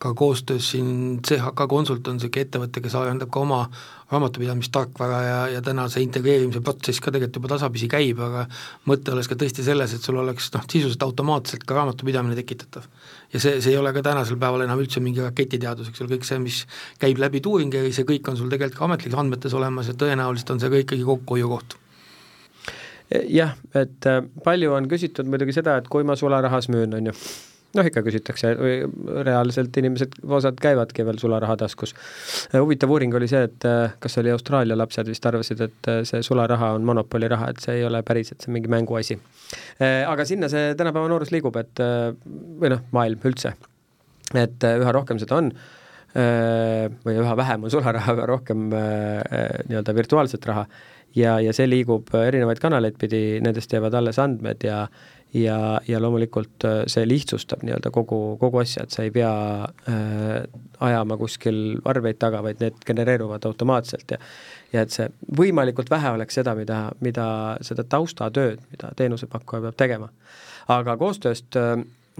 ka koostöös siin CHK Consult on niisugune ettevõte, kes arendab ka oma raamatupidamistarkvara ja, ja täna see integreerimise protsess ka tegelikult juba tasapisi käib, aga mõte oleks ka tõesti selles, et sul oleks noh, sisuliselt automaatselt ka raamatupidamine tekitatav. ja see, see ei ole ka tänasel päeval enam üldse mingi raketiteadus, eks ole, kõik see, mis käib läbi Turingeri, see kõik on sul tegelikult ka ametlikes andmetes olemas ja tõenäoliselt on see ka ikkagi kokkuhoiukoht jah, et äh, palju on küsitud muidugi seda, et kui ma sularahas müün, on ju noh, ikka küsitakse reaalselt inimesed, osad käivadki veel sularaha taskus. huvitav uuring oli see, et äh, kas oli Austraalia lapsed vist arvasid, et äh, see sularaha on monopoli raha, et see ei ole päriselt, see on mingi mänguasi. Äh, aga sinna see tänapäeva noorus liigub, et või noh, maailm üldse. et üha rohkem seda on või üha vähem on sularaha, üha rohkem nii-öelda virtuaalset raha ja, ja see liigub erinevaid kanaleid pidi, nendest jäävad alles andmed ja ja, ja loomulikult äh, see lihtsustab nii-öelda kogu, kogu asja, et sa ei pea äh, ajama kuskil arveid taga, vaid need genereeruvad automaatselt ja ja et see võimalikult vähe oleks seda, mida, mida, seda taustatööd, mida teenusepakkuja peab tegema. aga koostööst äh,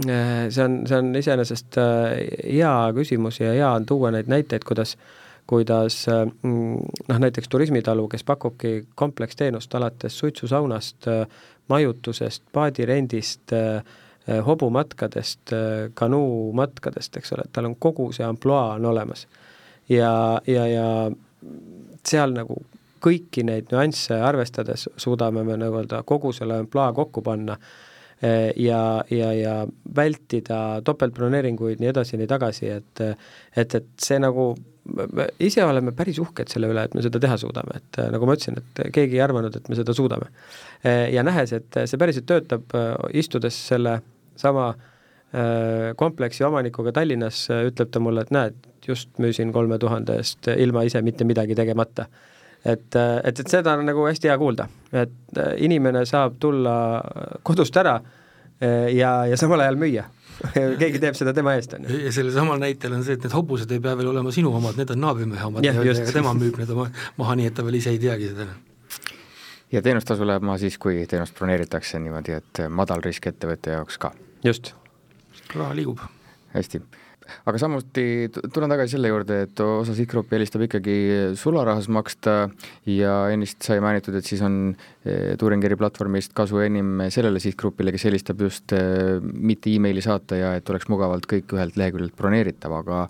see on, see on iseenesest äh, hea küsimus ja hea on tuua neid näiteid, kuidas kuidas mm, noh, näiteks turismitalu, kes pakubki kompleksteenust alates suitsusaunast majutusest, paadirendist, äh, hobumatkadest, äh, kanuumatkadest, eks ole, et tal on kogu see ampluaa on olemas. ja, ja, ja seal nagu kõiki neid nüansse arvestades suudame me nii-öelda kogu selle ampluaa kokku panna ja, ja, ja vältida topeltbroneeringuid nii edasi, nii tagasi, et et, et see nagu me ise oleme päris uhked selle üle, et me seda teha suudame, et äh, nagu ma ütlesin, et keegi ei arvanud, et me seda suudame. Äh, ja nähes, et see päriselt töötab, äh, istudes selle sama kompleksi omanikuga Tallinnas, ütleb ta mulle, et näed, just müüsin kolme tuhande eest ilma ise mitte midagi tegemata. et, et, et seda on nagu hästi hea kuulda, et inimene saab tulla kodust ära ja, ja samal ajal müüa keegi teeb seda tema eest, on ju. ja sellel samal näitel on see, et need hobused ei pea veel olema sinu omad, need on naabrimehe omad ja, ja tema müüb need oma maha, nii et ta veel ise ei teagi seda. ja teenustasu läheb maha siis, kui teenust broneeritakse niimoodi, et madal risk ettevõtte jaoks ka. just. raha liigub. hästi aga samuti tulen tagasi selle juurde, et osa sihtgruppi eelistab ikkagi sularahas maksta ja ennist sai mainitud, et siis on eh, Turingeri platvormist kasu enim sellele sihtgrupile, kes eelistab just eh, mitte emaili saata ja et oleks mugavalt kõik ühelt leheküljelt broneeritav, aga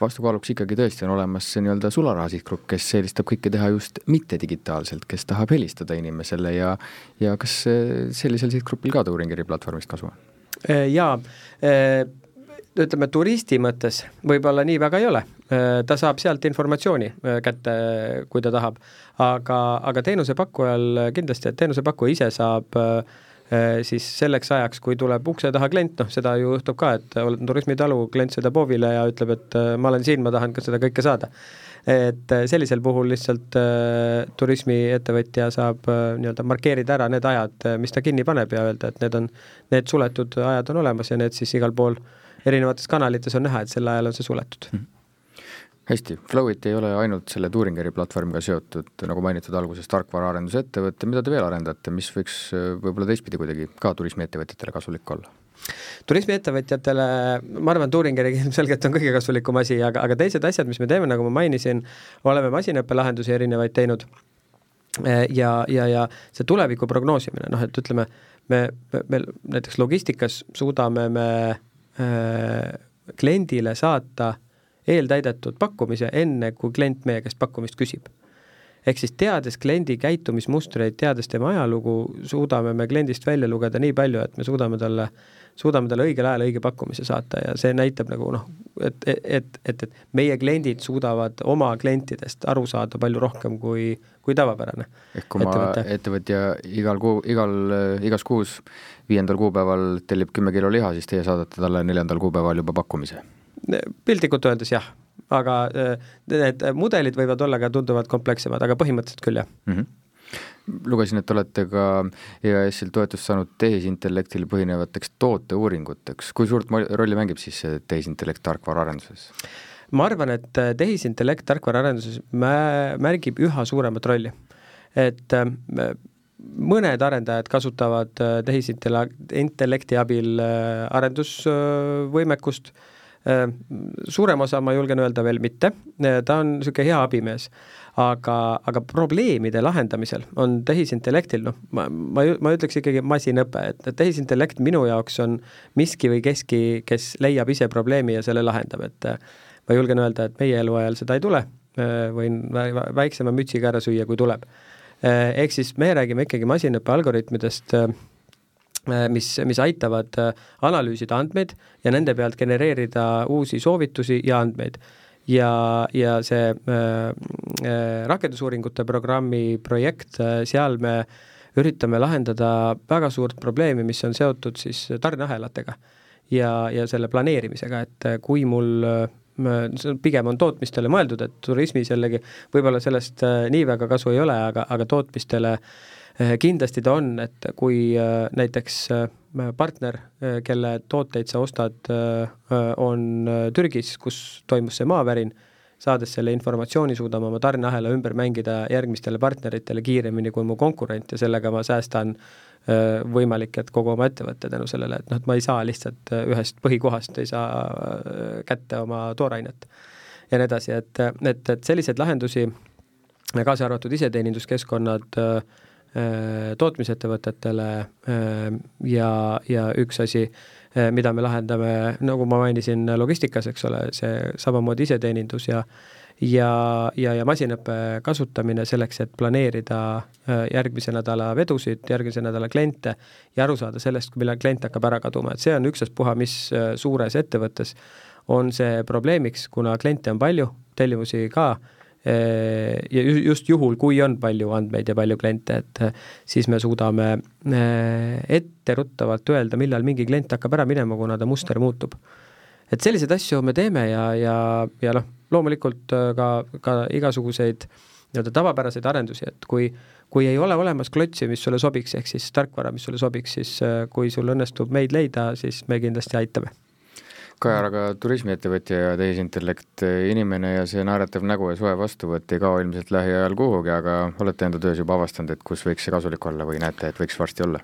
vastukaaluks ikkagi tõesti on olemas see nii-öelda sularaha sihtgrupp, kes eelistab kõike teha just mitte digitaalselt, kes tahab helistada inimesele ja ja kas eh, sellisel sihtgrupil ka Turingeri platvormist kasu on? Jaa, ütleme turisti mõttes võib-olla nii väga ei ole, ta saab sealt informatsiooni kätte, kui ta tahab. aga, aga teenusepakkujal kindlasti, et teenusepakkuja ise saab siis selleks ajaks, kui tuleb ukse taha klient, noh, seda ju juhtub ka, et olen turismitalu, klient sõidab hoovile ja ütleb, et ma olen siin, ma tahan ka seda kõike saada et äh, sellisel puhul lihtsalt äh, turismiettevõtja saab äh, nii-öelda markeerida ära need ajad, mis ta kinni paneb ja öelda, et need on, need suletud ajad on olemas ja need siis igal pool erinevates kanalites on näha, et sel ajal on see suletud mm. -hmm hästi, Flowit ei ole ainult selle Turingeri platvormiga seotud, nagu mainitud alguses, tarkvaraarendusettevõte, mida te veel arendate, mis võiks võib-olla teistpidi kuidagi ka turismiettevõtjatele kasulik olla? turismiettevõtjatele, ma arvan, Turingeriga ilmselgelt on kõige kasulikum asi, aga, aga teised asjad, mis me teeme, nagu ma mainisin, oleme masinõppelahendusi erinevaid teinud ja, ja, ja see tuleviku prognoosimine, noh et ütleme, me, me näiteks logistikas suudame me äh, kliendile saata eeltäidetud pakkumise, enne kui klient meie käest pakkumist küsib. Ehk siis teades kliendi käitumismustreid, teades tema ajalugu, suudame me kliendist välja lugeda nii palju, et me suudame talle suudame talle õigel ajal õige pakkumise saata ja see näitab nagu noh, et, et, et, et meie kliendid suudavad oma klientidest aru saada palju rohkem kui, kui tavapärane. ehk kui ma ettevõtja igal kuu, igal, igas kuus viiendal kuupäeval tellib kümme kilo liha, siis teie saadate talle neljandal kuupäeval juba pakkumise? piltlikult öeldes jah, aga need mudelid võivad olla ka tunduvalt komplekssemad, aga põhimõtteliselt küll, jah mm. -hmm lugesin, et olete ka EAS-il toetust saanud tehisintellektil põhinevateks tooteuuringuteks, kui suurt rolli mängib siis see tehisintellekt tarkvaraarenduses? ma arvan, et äh, tehisintellekt tarkvaraarenduses mä-, märgib üha suuremat rolli. et äh, mõned arendajad kasutavad äh, tehisintellekti abil arendusvõimekust, suurem osa, ma julgen öelda, veel mitte, ta on niisugune hea abimees. Aga, aga probleemide lahendamisel on tehisintellektil, noh, ma, ma, ma ütleks ikkagi masinõpe, et, tehisintellekt minu jaoks on miski või keski, kes leiab ise probleemi ja selle lahendab, et ma julgen öelda, et meie eluajal seda ei tule, võin väiksema mütsiga ära süüa, kui tuleb. ehk siis me räägime ikkagi masinõppe algoritmidest, mis, mis aitavad analüüsida andmeid ja nende pealt genereerida uusi soovitusi ja andmeid. Ja, ja see äh, äh, rakendusuuringute programmi projekt äh,, seal me üritame lahendada väga suurt probleemi, mis on seotud siis tarneahelatega ja, ja selle planeerimisega, et äh, kui mul äh, see pigem on tootmistele mõeldud, et turismis jällegi võib-olla sellest äh, nii väga kasu ei ole, aga, aga tootmistele kindlasti ta on, et kui näiteks partner, äh, kelle tooteid sa ostad, äh, on äh, Türgis, kus toimus see maavärin, saades selle informatsiooni, suudame oma tarneahela ümber mängida järgmistele partneritele kiiremini kui mu konkurent ja sellega ma säästan võimalik, et kogu oma ettevõtte tänu sellele, et noh, et ma ei saa lihtsalt ühest põhikohast, ei saa kätte oma toorainet ja nii edasi, et, et, et selliseid lahendusi, kaasa arvatud iseteeninduskeskkonnad äh,, Äh, tootmisettevõtetele äh, ja, ja üks asi, äh, mida me lahendame, nagu ma mainisin, logistikas, eks ole, see samamoodi iseteenindus ja ja, ja, ja masinõppe kasutamine selleks, et planeerida järgmise nädala vedusid, järgmise nädala kliente ja aru saada sellest, millal klient hakkab ära kaduma, et see on ükstaspuha, mis suures ettevõttes on see probleemiks, kuna kliente on palju, tellimusi ka Äh, ja just juhul, kui on palju andmeid ja palju kliente, et äh, siis me suudame äh, etteruttavalt öelda, millal mingi klient hakkab ära minema, kuna ta muster muutub. et selliseid asju me teeme ja, ja, ja noh, loomulikult ka, ka igasuguseid nii-öelda tavapäraseid arendusi, et kui kui ei ole olemas klotsi, mis sulle sobiks, ehk siis tarkvara, mis sulle sobiks, siis kui sul õnnestub meid leida, siis me kindlasti aitame Kajar, aga turismiettevõtja ja tehisintellekt inimene ja see naeratav nägu ja soe vastuvõtt ei kao ilmselt lähiajal kuhugi, aga olete enda töös juba avastanud, et kus võiks see kasulik olla või näete, et võiks varsti olla?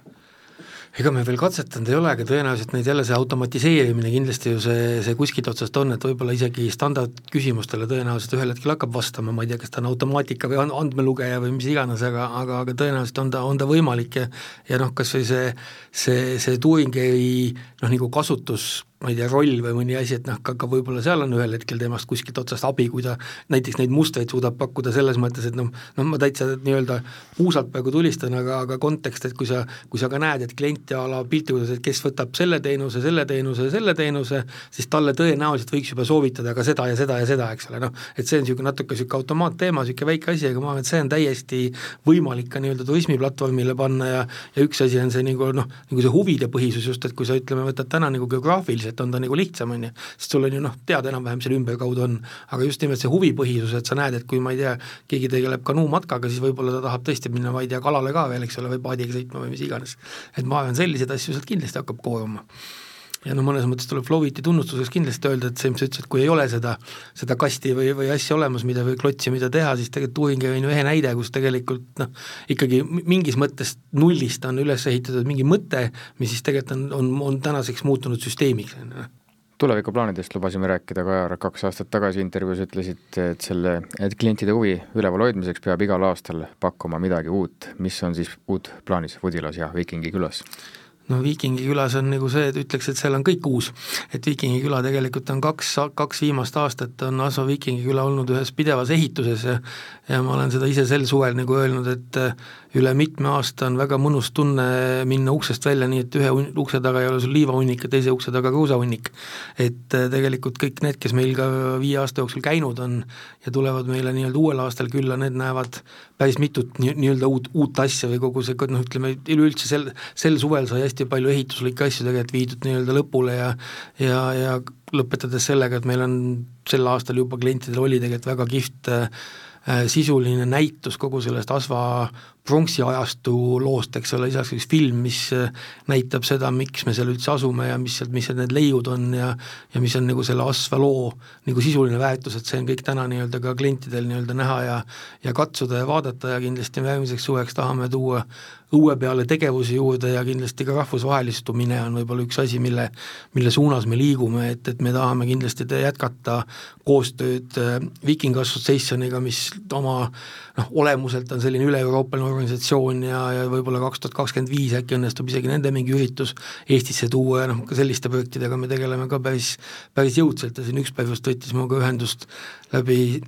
ega me veel katsetanud ei ole, aga tõenäoliselt neid jälle see automatiseerimine kindlasti ju see, see kuskilt otsast on, et võib-olla isegi standardküsimustele tõenäoliselt ühel hetkel hakkab vastama, ma ei tea, kas ta on automaatika või andmelugeja või mis iganes, aga, aga, aga tõenäoliselt on ta, on ta võimalik ja ja noh, kas või see, see, see Turingi noh, nagu kasutus ma ei tea, roll või mõni asi, et noh, ka, ka võib-olla seal on ühel hetkel temast kuskilt otsast abi, kui ta näiteks neid mustreid suudab pakkuda selles mõttes, et noh, noh ma täitsa nii-öelda puusalt praegu tulistan, aga, aga kontekst, et kui sa, kui sa ka näed, et klient a la piltlikult, et kes võtab selle teenuse, selle teenuse ja selle teenuse, siis talle tõenäoliselt võiks juba soovitada ka seda ja seda ja seda, eks ole, noh, et see on niisugune natuke niisugune automaatteema, niisugune väike asi, aga ma arvan, et see on täiesti võimalik ka nii-öelda turismiplatvormile panna ja ja üks asi on see nagu noh, nagu see huvide põhisus just, et kui sa ütleme, võtad täna nagu geograafiliselt, et on ta nagu lihtsam, on ju, sest sul on ju noh, teada enam-vähem seal ümberkaudu on, aga just nimelt see huvipõhisus, et sa näed, et kui ma ei tea, keegi tegeleb kanuumatkaga, siis võib-olla ta tahab tõesti minna, ma ei tea, kalale ka veel, eks ole, või paadiga sõitma või mis iganes. et ma arvan, selliseid asju sealt kindlasti hakkab kooruma ja no mõnes mõttes tuleb Flowiti tunnustuseks kindlasti öelda, et see, mis sa ütlesid, kui ei ole seda, seda kasti või, või asja olemas, mida või klotsi, mida teha, siis tegelikult Turing on ju ehe näide, kus tegelikult noh, ikkagi mingis mõttes nullist on üles ehitatud mingi mõte, mis siis tegelikult on, on, on tänaseks muutunud süsteemiks, on ju tulevikuplaanidest lubasime rääkida, Kajar, kaks aastat tagasi intervjuus ütlesite, et selle, et klientide huvi üleval hoidmiseks peab igal aastal pakkuma midagi uut. mis on siis uut plaanis Vudilas ja Viikingi külas? No Viikingi külas on nagu see, et ütleks, et seal on kõik uus. et Viikingi küla tegelikult on kaks, kaks viimast aastat on Asva Viikingi küla olnud ühes pidevas ehituses ja ja ma olen seda ise sel suvel nagu öelnud, et üle mitme aasta on väga mõnus tunne minna uksest välja nii, et ühe ukse taga ei ole sul liivahunnik ja teise ukse taga kruusahunnik. et äh, tegelikult kõik need, kes meil ka viie aasta jooksul käinud on ja tulevad meile nii-öelda uuel aastal külla, need näevad päris mitut nii-öelda uut, uut asja või kogu see, noh ütleme, üleüldse sel, sel suvel sai hästi palju ehituslikke asju tegelikult viidud nii-öelda lõpule ja ja, ja lõpetades sellega, et meil on sel aastal juba klientidel oli tegelikult väga kihvt äh, sisuline näitus kogu sellest Asva pronksiajastu loost, eks ole, lisaks üks film, mis äh, näitab seda, miks me seal üldse asume ja mis sealt, mis need leiud on ja ja mis on nagu selle Asva loo nagu sisuline väärtus, et see on kõik täna nii-öelda ka klientidel nii-öelda näha ja ja katsuda ja vaadata ja kindlasti me järgmiseks suveks tahame tuua õue peale tegevusi juurde ja kindlasti ka rahvusvahelistumine on võib-olla üks asi, mille, mille suunas me liigume, et, et me tahame kindlasti jätkata koostööd äh, Viking Associationiga, mis oma noh, olemuselt on selline üle-euroopaline organisatsioon ja, ja võib-olla kaks tuhat kakskümmend viis äkki õnnestub isegi nende mingi üritus Eestisse tuua ja noh, ka selliste projektidega me tegeleme ka päris, päris jõudsalt ja siin üks päev just võttis minuga ühendust läbi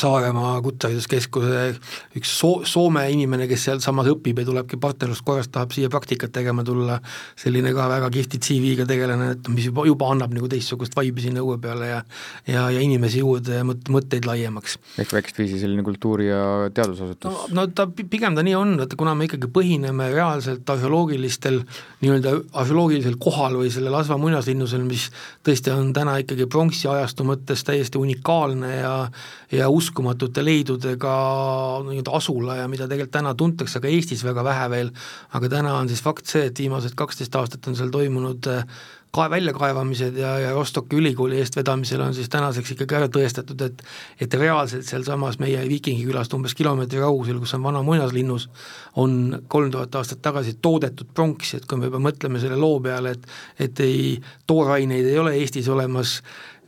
Saaremaa Kutsehariduskeskuse üks soo-, Soome inimene, kes sealsamas õpib ja tulebki partnerluskorras, tahab siia praktikat tegema tulla, selline ka väga kihvti CV-ga tegelane, et mis juba, juba annab nagu teistsugust vaibi sinna õue peale ja ja, ja inimesi juurde ja mõt-, mõtteid laiemaks. ehk väikest viisi selline kultuuri- ja teadusasutus no, no ta, pigem ta nii on, vaata kuna me ikkagi põhineme reaalselt arheoloogilistel, nii-öelda arheoloogilisel kohal või sellel Asva muinaslinnusel, mis tõesti on täna ikkagi pronksi ajastu mõttes täiesti unikaalne ja ja uskumatute leidudega nii-öelda asula ja mida tegelikult täna tuntakse ka Eestis väga vähe veel, aga täna on siis fakt see, et viimased kaksteist aastat on seal toimunud äh, ka väljakaevamised ja, ja Rostocki ülikooli eestvedamisel on siis tänaseks ikkagi ära tõestatud, et et reaalselt sealsamas meie Viikingi külast umbes kilomeetri kaugusel, kus on vana muinaslinnus, on kolm tuhat aastat tagasi toodetud pronksi, et kui me juba mõtleme selle loo peale, et et ei, tooraineid ei ole Eestis olemas,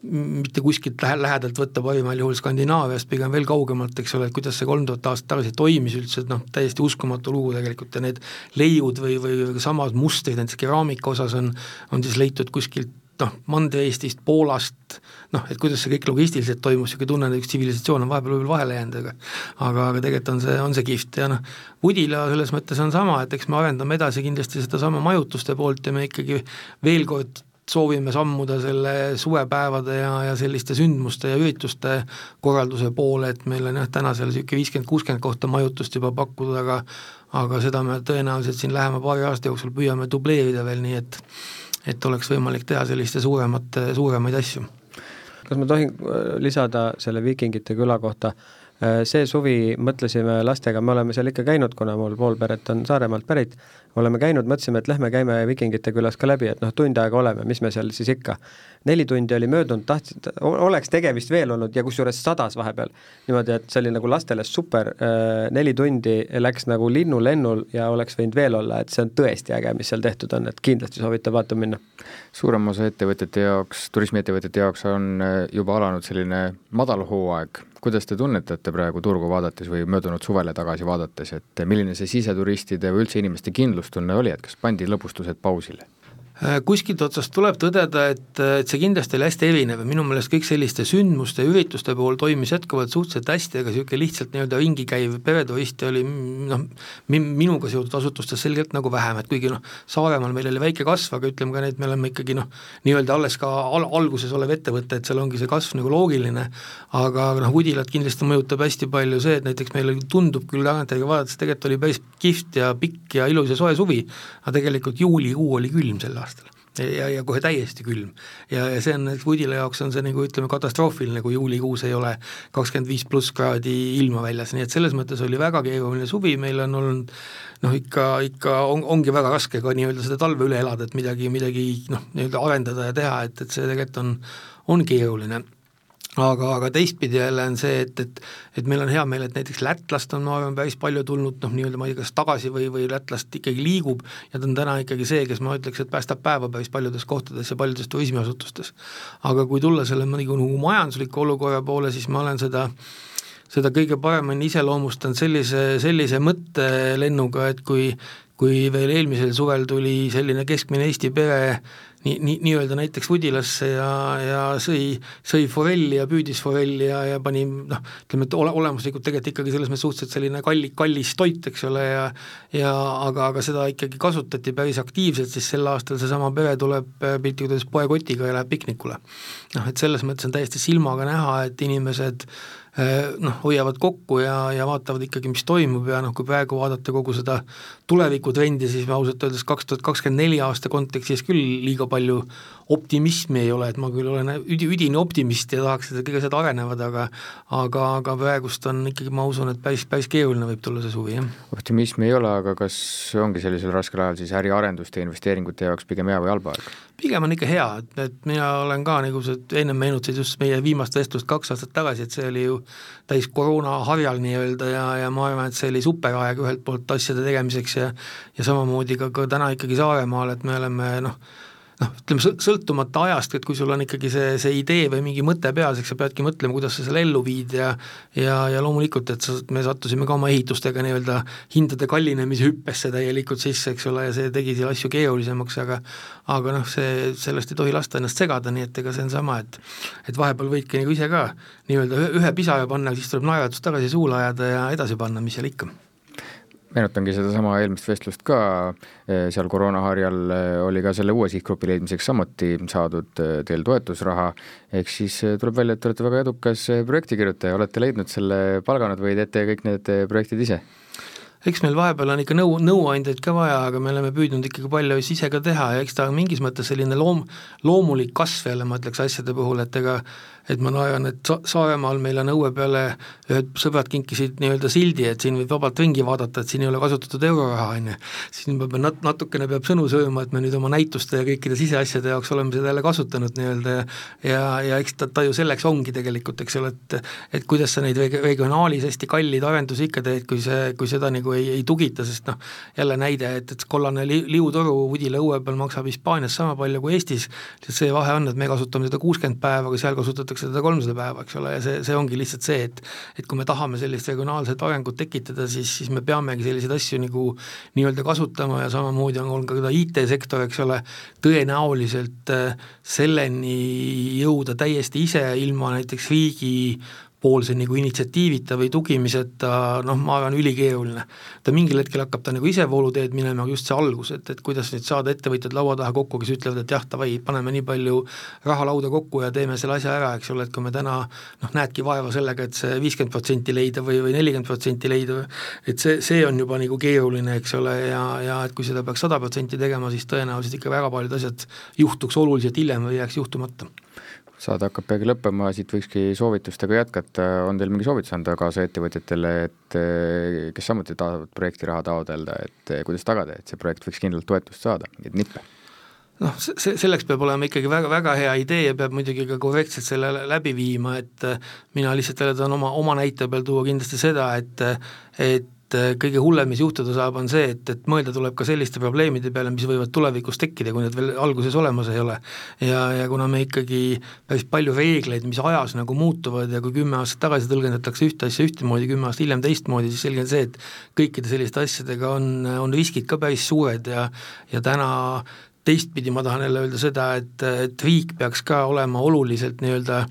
mitte kuskilt lähe-, lähedalt võtta, parimal juhul Skandinaaviast, pigem veel kaugemalt, eks ole, et kuidas see kolm tuhat aastat tagasi toimis üldse, et noh, täiesti uskumatu lugu tegelikult ja need leiud või, või samad mustrid näiteks keraamika osas on, on siis leitud kuskilt noh, Mandri-Eestist, Poolast, noh, et kuidas see kõik logistiliselt toimus, niisugune tunne, et üks tsivilisatsioon on vahepeal võib-olla vahele jäänud, aga aga, aga tegelikult on see, on see kihvt ja noh, Udila selles mõttes on sama, et eks me arendame edasi kindlasti sedasama majutuste poolt ja me ikkagi veel kord soovime sammuda selle suvepäevade ja, ja selliste sündmuste ja ürituste korralduse poole, et meil on jah, täna seal niisugune viiskümmend, kuuskümmend kohta majutust juba pakkuda, aga aga seda me tõenäoliselt siin lähema paari aasta jooksul püüame dubleerida veel, nii et et oleks võimalik teha selliste suuremate, suuremaid asju. kas ma tohin äh, lisada selle Viikingite küla kohta, äh, see suvi mõtlesime lastega, me oleme seal ikka käinud, kuna mul pool peret on Saaremaalt pärit, oleme käinud, mõtlesime, et lähme käime Vikingite külas ka läbi, et noh, tund aega oleme, mis me seal siis ikka. neli tundi oli möödunud, tahtsin, oleks tegemist veel olnud ja kusjuures sadas vahepeal. niimoodi, et see oli nagu lastele super, äh, neli tundi läks nagu linnulennul ja oleks võinud veel olla, et see on tõesti äge, mis seal tehtud on, et kindlasti soovitan vaatama minna. suurem osa ettevõtete jaoks, turismiettevõtete jaoks on äh, juba alanud selline madalhooaeg kuidas te tunnetate praegu turgu vaadates või möödunud suvele tagasi vaadates, et milline see siseturistide või üldse inimeste kindlustunne oli, et kas pandi lõbustused pausile? Äh, kuskilt otsast tuleb tõdeda, et, et see kindlasti oli hästi erinev ja minu meelest kõik selliste sündmuste ja ürituste puhul toimis jätkuvalt suhteliselt hästi, aga niisugune lihtsalt nii-öelda ringi käiv pereturiste oli noh, minuga seotud asutustes selgelt nagu vähem, et kuigi noh, Saaremaal meil oli väike kasv, aga ütleme ka et me oleme ikkagi noh, nii-öelda alles ka al-, alguses olev ettevõte, et seal ongi see kasv nagu loogiline, aga noh, Udilat kindlasti mõjutab hästi palju see, et näiteks meile tundub küll tagantjärgi vaadates, tegelikult oli päris kihvt ja pikk ja ilus ja soe suvi, aga tegelikult juulikuu oli külm sel aastal. Ja, ja kohe täiesti külm. ja, ja see on, Woodile jaoks on see nagu ütleme, katastroofiline, kui juulikuus ei ole kakskümmend viis pluss kraadi ilma väljas, nii et selles mõttes oli väga keeruline suvi, meil on olnud noh, ikka, ikka on, ongi väga raske ka nii-öelda seda talve üle elada, et midagi, midagi noh, nii-öelda arendada ja teha, et, et see tegelikult on, on keeruline aga, aga teistpidi jälle on see, et, et et meil on hea meel, et näiteks Lätlast on, ma arvan, päris palju tulnud noh, nii-öelda ma ei tea, kas tagasi või, või Lätlast ikkagi liigub ja ta on täna ikkagi see, kes ma ütleks, et päästab päeva päris paljudes kohtades ja paljudes turismiasutustes. aga kui tulla selle nagu majandusliku olukorra poole, siis ma olen seda seda kõige paremini iseloomustanud sellise, sellise mõttelennuga, et kui kui veel eelmisel suvel tuli selline keskmine Eesti pere nii, nii, nii-öelda näiteks Udilasse ja, ja sõi, sõi forelli ja püüdis forelli ja, ja pani noh, ütleme, et ole, olemuslikult tegelikult ikkagi selles mõttes suhteliselt selline kalli, kallis toit, eks ole, ja ja aga, aga seda ikkagi kasutati päris aktiivselt, siis sel aastal seesama pere tuleb piltlikult öeldes poekotiga ja läheb piknikule. noh, et selles mõttes on täiesti silmaga näha, et inimesed Äh, noh, hoiavad kokku ja, ja vaatavad ikkagi, mis toimub ja noh, kui praegu vaadata kogu seda tulevikutrendi, siis ausalt öeldes kaks tuhat kakskümmend neli aasta kontekstis küll liiga palju optimismi ei ole, et ma küll olen üdi, üdini optimist ja tahaks, et kõik asjad arenevad, aga aga, aga praegust on ikkagi, ma usun, et päris, päris keeruline võib tulla see suvi, jah. optimismi ei ole, aga kas ongi sellisel raskel ajal siis äriarenduste investeeringute jaoks pigem hea või halba aeg? pigem on ikka hea, et, et mina olen ka, nagu sa ennem meenutasid just meie viimast vestlust kaks aastat tagasi, et see oli ju täis koroona harjal nii-öelda ja, ja ma arvan, et see oli super aeg ühelt poolt asjade tegemiseks ja ja samamoodi ka, ka täna ikkagi Saaremaal, et me oleme noh, noh, ütleme sõltumata ajast, et kui sul on ikkagi see, see idee või mingi mõte peas, eks sa peadki mõtlema, kuidas sa selle ellu viid ja ja, ja loomulikult, et sa, me sattusime ka oma ehitustega nii-öelda hindade kallinemise hüppesse täielikult sisse, eks ole, ja see tegi seal asju keerulisemaks, aga aga noh, see, sellest ei tohi lasta ennast segada, nii et ega see on sama, et et vahepeal võidki nagu ise ka nii-öelda ühe pisara panna, siis tuleb naeratus tagasi suule ajada ja edasi panna, mis seal ikka meenutangi sedasama eelmist vestlust ka, eh, seal koroonaharjal eh, oli ka selle uue sihtgrupi leidmiseks samuti saadud eh, teil toetusraha, ehk siis tuleb välja, et te olete väga edukas projektikirjutaja, olete leidnud selle palganud või teete kõik need projektid ise? eks meil vahepeal on ikka nõu, nõuandjaid ka vaja, aga me oleme püüdnud ikkagi palju asju ise ka teha ja eks ta on mingis mõttes selline loom, loomulik kasv jälle, ma ütleks asjade puhul, et ega et ma naeran, et Sa-, Saaremaal meil on õue peale ühed sõbrad kinkisid nii-öelda sildi, et siin võib vabalt ringi vaadata, et siin ei ole kasutatud euroraha, on ju. siin peab nat-, natukene peab sõnu sööma, et me nüüd oma näituste ja kõikide siseasjade jaoks oleme seda jälle kasutanud nii-öelda ja ja, ja eks ta, ta ju selleks ongi tegelikult, eks ole, et et kuidas sa neid reg-, regionaalis hästi kalleid arendusi ikka teed, kui see, kui seda nagu ei, ei tugita, sest noh, jälle näide, et, et kollane li-, liutoru Udila õue peal maksab Hispaanias sama palju kui Eestis, see vahe on, et me kasutame seda kuuskümmend päeva, aga seal kasutatakse kasutatakse teda kolmsada päeva, eks ole, ja see, see ongi lihtsalt see, et et kui me tahame sellist regionaalset arengut tekitada, siis, siis me peamegi selliseid asju nagu nii-öelda kasutama ja samamoodi on olnud ka IT-sektor, eks ole, tõenäoliselt äh, selleni jõuda täiesti ise, ilma näiteks riigi poolse nagu initsiatiivita või tugimiseta, noh, ma arvan, ülikeeruline. ta mingil hetkel hakkab ta nagu ise vooluteed minema, aga just see algus, et, et kuidas nüüd saada ettevõtjad laua taha kokku, kes ütlevad, et jah, davai, paneme nii palju raha lauda kokku ja teeme selle asja ära, eks ole, et kui me täna noh, näedki vaeva sellega, et see viiskümmend protsenti leida või, või nelikümmend protsenti leida, et see, see on juba nagu keeruline, eks ole, ja, ja et kui seda peaks sada protsenti tegema, siis tõenäoliselt ikka väga paljud asjad juhtuks oluliselt hiljem või jääks juhtumata saade hakkab peagi lõppema, siit võikski soovitustega jätkata, on teil mingi soovitus anda kaasa ettevõtjatele, et kes samuti tahavad projektiraha taotleda, et kuidas tagada, et see projekt võiks kindlalt toetust saada, neid nippe? noh, see, selleks peab olema ikkagi väga, väga hea idee ja peab muidugi ka korrektselt selle läbi viima, et mina lihtsalt jälle tahan oma, oma näite peal tuua kindlasti seda, et et et äh, kõige hullem, mis juhtuda saab, on see, et, et mõelda tuleb ka selliste probleemide peale, mis võivad tulevikus tekkida, kui need veel alguses olemas ei ole. ja, ja kuna me ikkagi päris palju reegleid, mis ajas nagu muutuvad ja kui kümme aastat tagasi tõlgendatakse ühte asja ühtemoodi, kümme aastat hiljem teistmoodi, siis selge on see, et kõikide selliste asjadega on, on riskid ka päris suured ja ja täna teistpidi ma tahan jälle öelda seda, et, et riik peaks ka olema oluliselt nii-öelda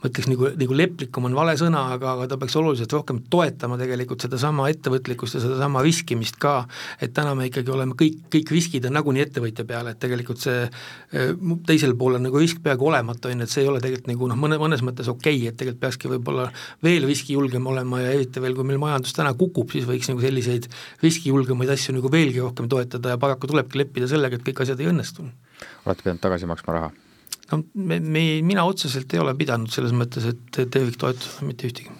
ma ütleks nagu, nagu leplikum on vale sõna, aga, aga ta peaks oluliselt rohkem toetama tegelikult sedasama ettevõtlikkust ja sedasama riskimist ka, et täna me ikkagi oleme kõik, kõik riskid on nagunii ettevõtja peal, et tegelikult see eh, teisel pool on nagu risk peaaegu olematu, on ju, et see ei ole tegelikult nagu noh, mõne, mõnes mõttes okei okay,, et tegelikult peakski võib-olla veel riskijulgem olema ja eriti veel, kui meil majandus täna kukub, siis võiks nagu selliseid riskijulgemaid asju nagu veelgi rohkem toetada ja paraku tulebki leppida sellega, et kõik asjad ei õnnestu. olete pidanud tagasi maksma raha? no me, me, mina otseselt ei ole pidanud selles mõttes, et terviktoetus mitte ühtegi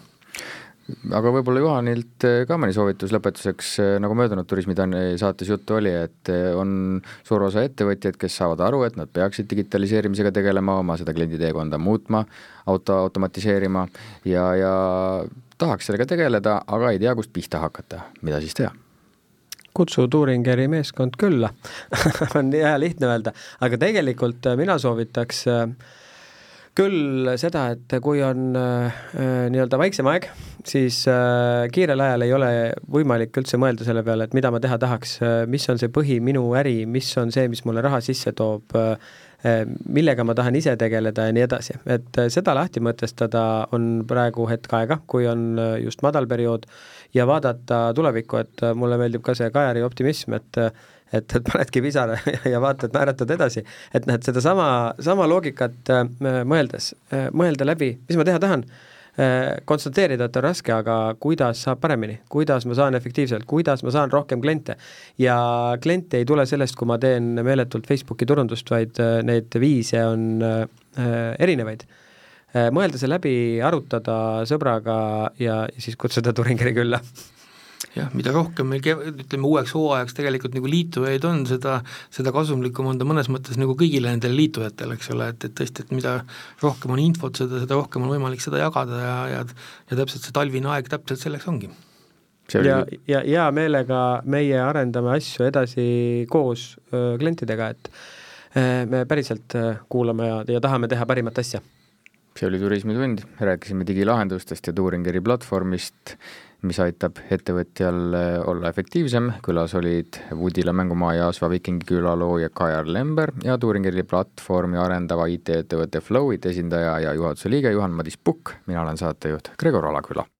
aga võib-olla Juhanilt ka mõni soovitus lõpetuseks, nagu möödunud Turismitonni saates juttu oli, et on suur osa ettevõtjaid, kes saavad aru, et nad peaksid digitaliseerimisega tegelema, oma seda klienditeekonda muutma, auto automatiseerima ja, ja tahaks sellega tegeleda, aga ei tea, kust pihta hakata, mida siis teha kutsu Turingeri meeskond külla. On hea lihtne öelda, aga tegelikult äh, mina soovitaks äh, küll seda, et kui on äh, nii-öelda vaiksem aeg, siis äh, kiirel ajal ei ole võimalik üldse mõelda selle peale, et mida ma teha tahaks äh,, mis on see põhi minu äri, mis on see, mis mulle raha sisse toob äh,, millega ma tahan ise tegeleda ja nii edasi, et seda lahti mõtestada on praegu hetk aega, kui on just madal periood ja vaadata tulevikku, et mulle meeldib ka see Kajari optimism, et et, et panedki pisara ja vaatad, naeratad edasi. et noh, et sedasama, sama loogikat äh, mõeldes äh,, mõelda läbi, mis ma teha tahan äh,, konstateerida, et on raske, aga kuidas saab paremini, kuidas ma saan efektiivselt, kuidas ma saan rohkem kliente. ja kliente ei tule sellest, kui ma teen meeletult Facebooki turundust, vaid neid viise on erinevaid mõelda see läbi, arutada sõbraga ja siis kutsuda Turingeri külla jah, mida rohkem meil kev-, ütleme uueks hooajaks tegelikult nagu liitujaid on, seda, seda kasumlikum on ta mõnes mõttes nagu kõigile nendele liitujatele, eks ole, et, et tõesti, et mida rohkem on infot, seda, seda rohkem on võimalik seda jagada ja, ja ja täpselt see talvine aeg täpselt selleks ongi. ja, ja hea meelega meie arendame asju edasi koos öö, klientidega, et öö, me päriselt öö, kuulame ja, ja tahame teha parimat asja. See oli Turismitund, rääkisime digilahendustest ja Turingeri platvormist, mis aitab ettevõtjal äh, olla efektiivsem, külas olid Woodila mängumaa ja Asva Vikingi küla looja Kajar Lember ja Turingeri platvormi arendava IT-ettevõtte Flowit esindaja ja juhatuse liige Juhan-Madis Pukk, mina olen saatejuht Gregor Alaküla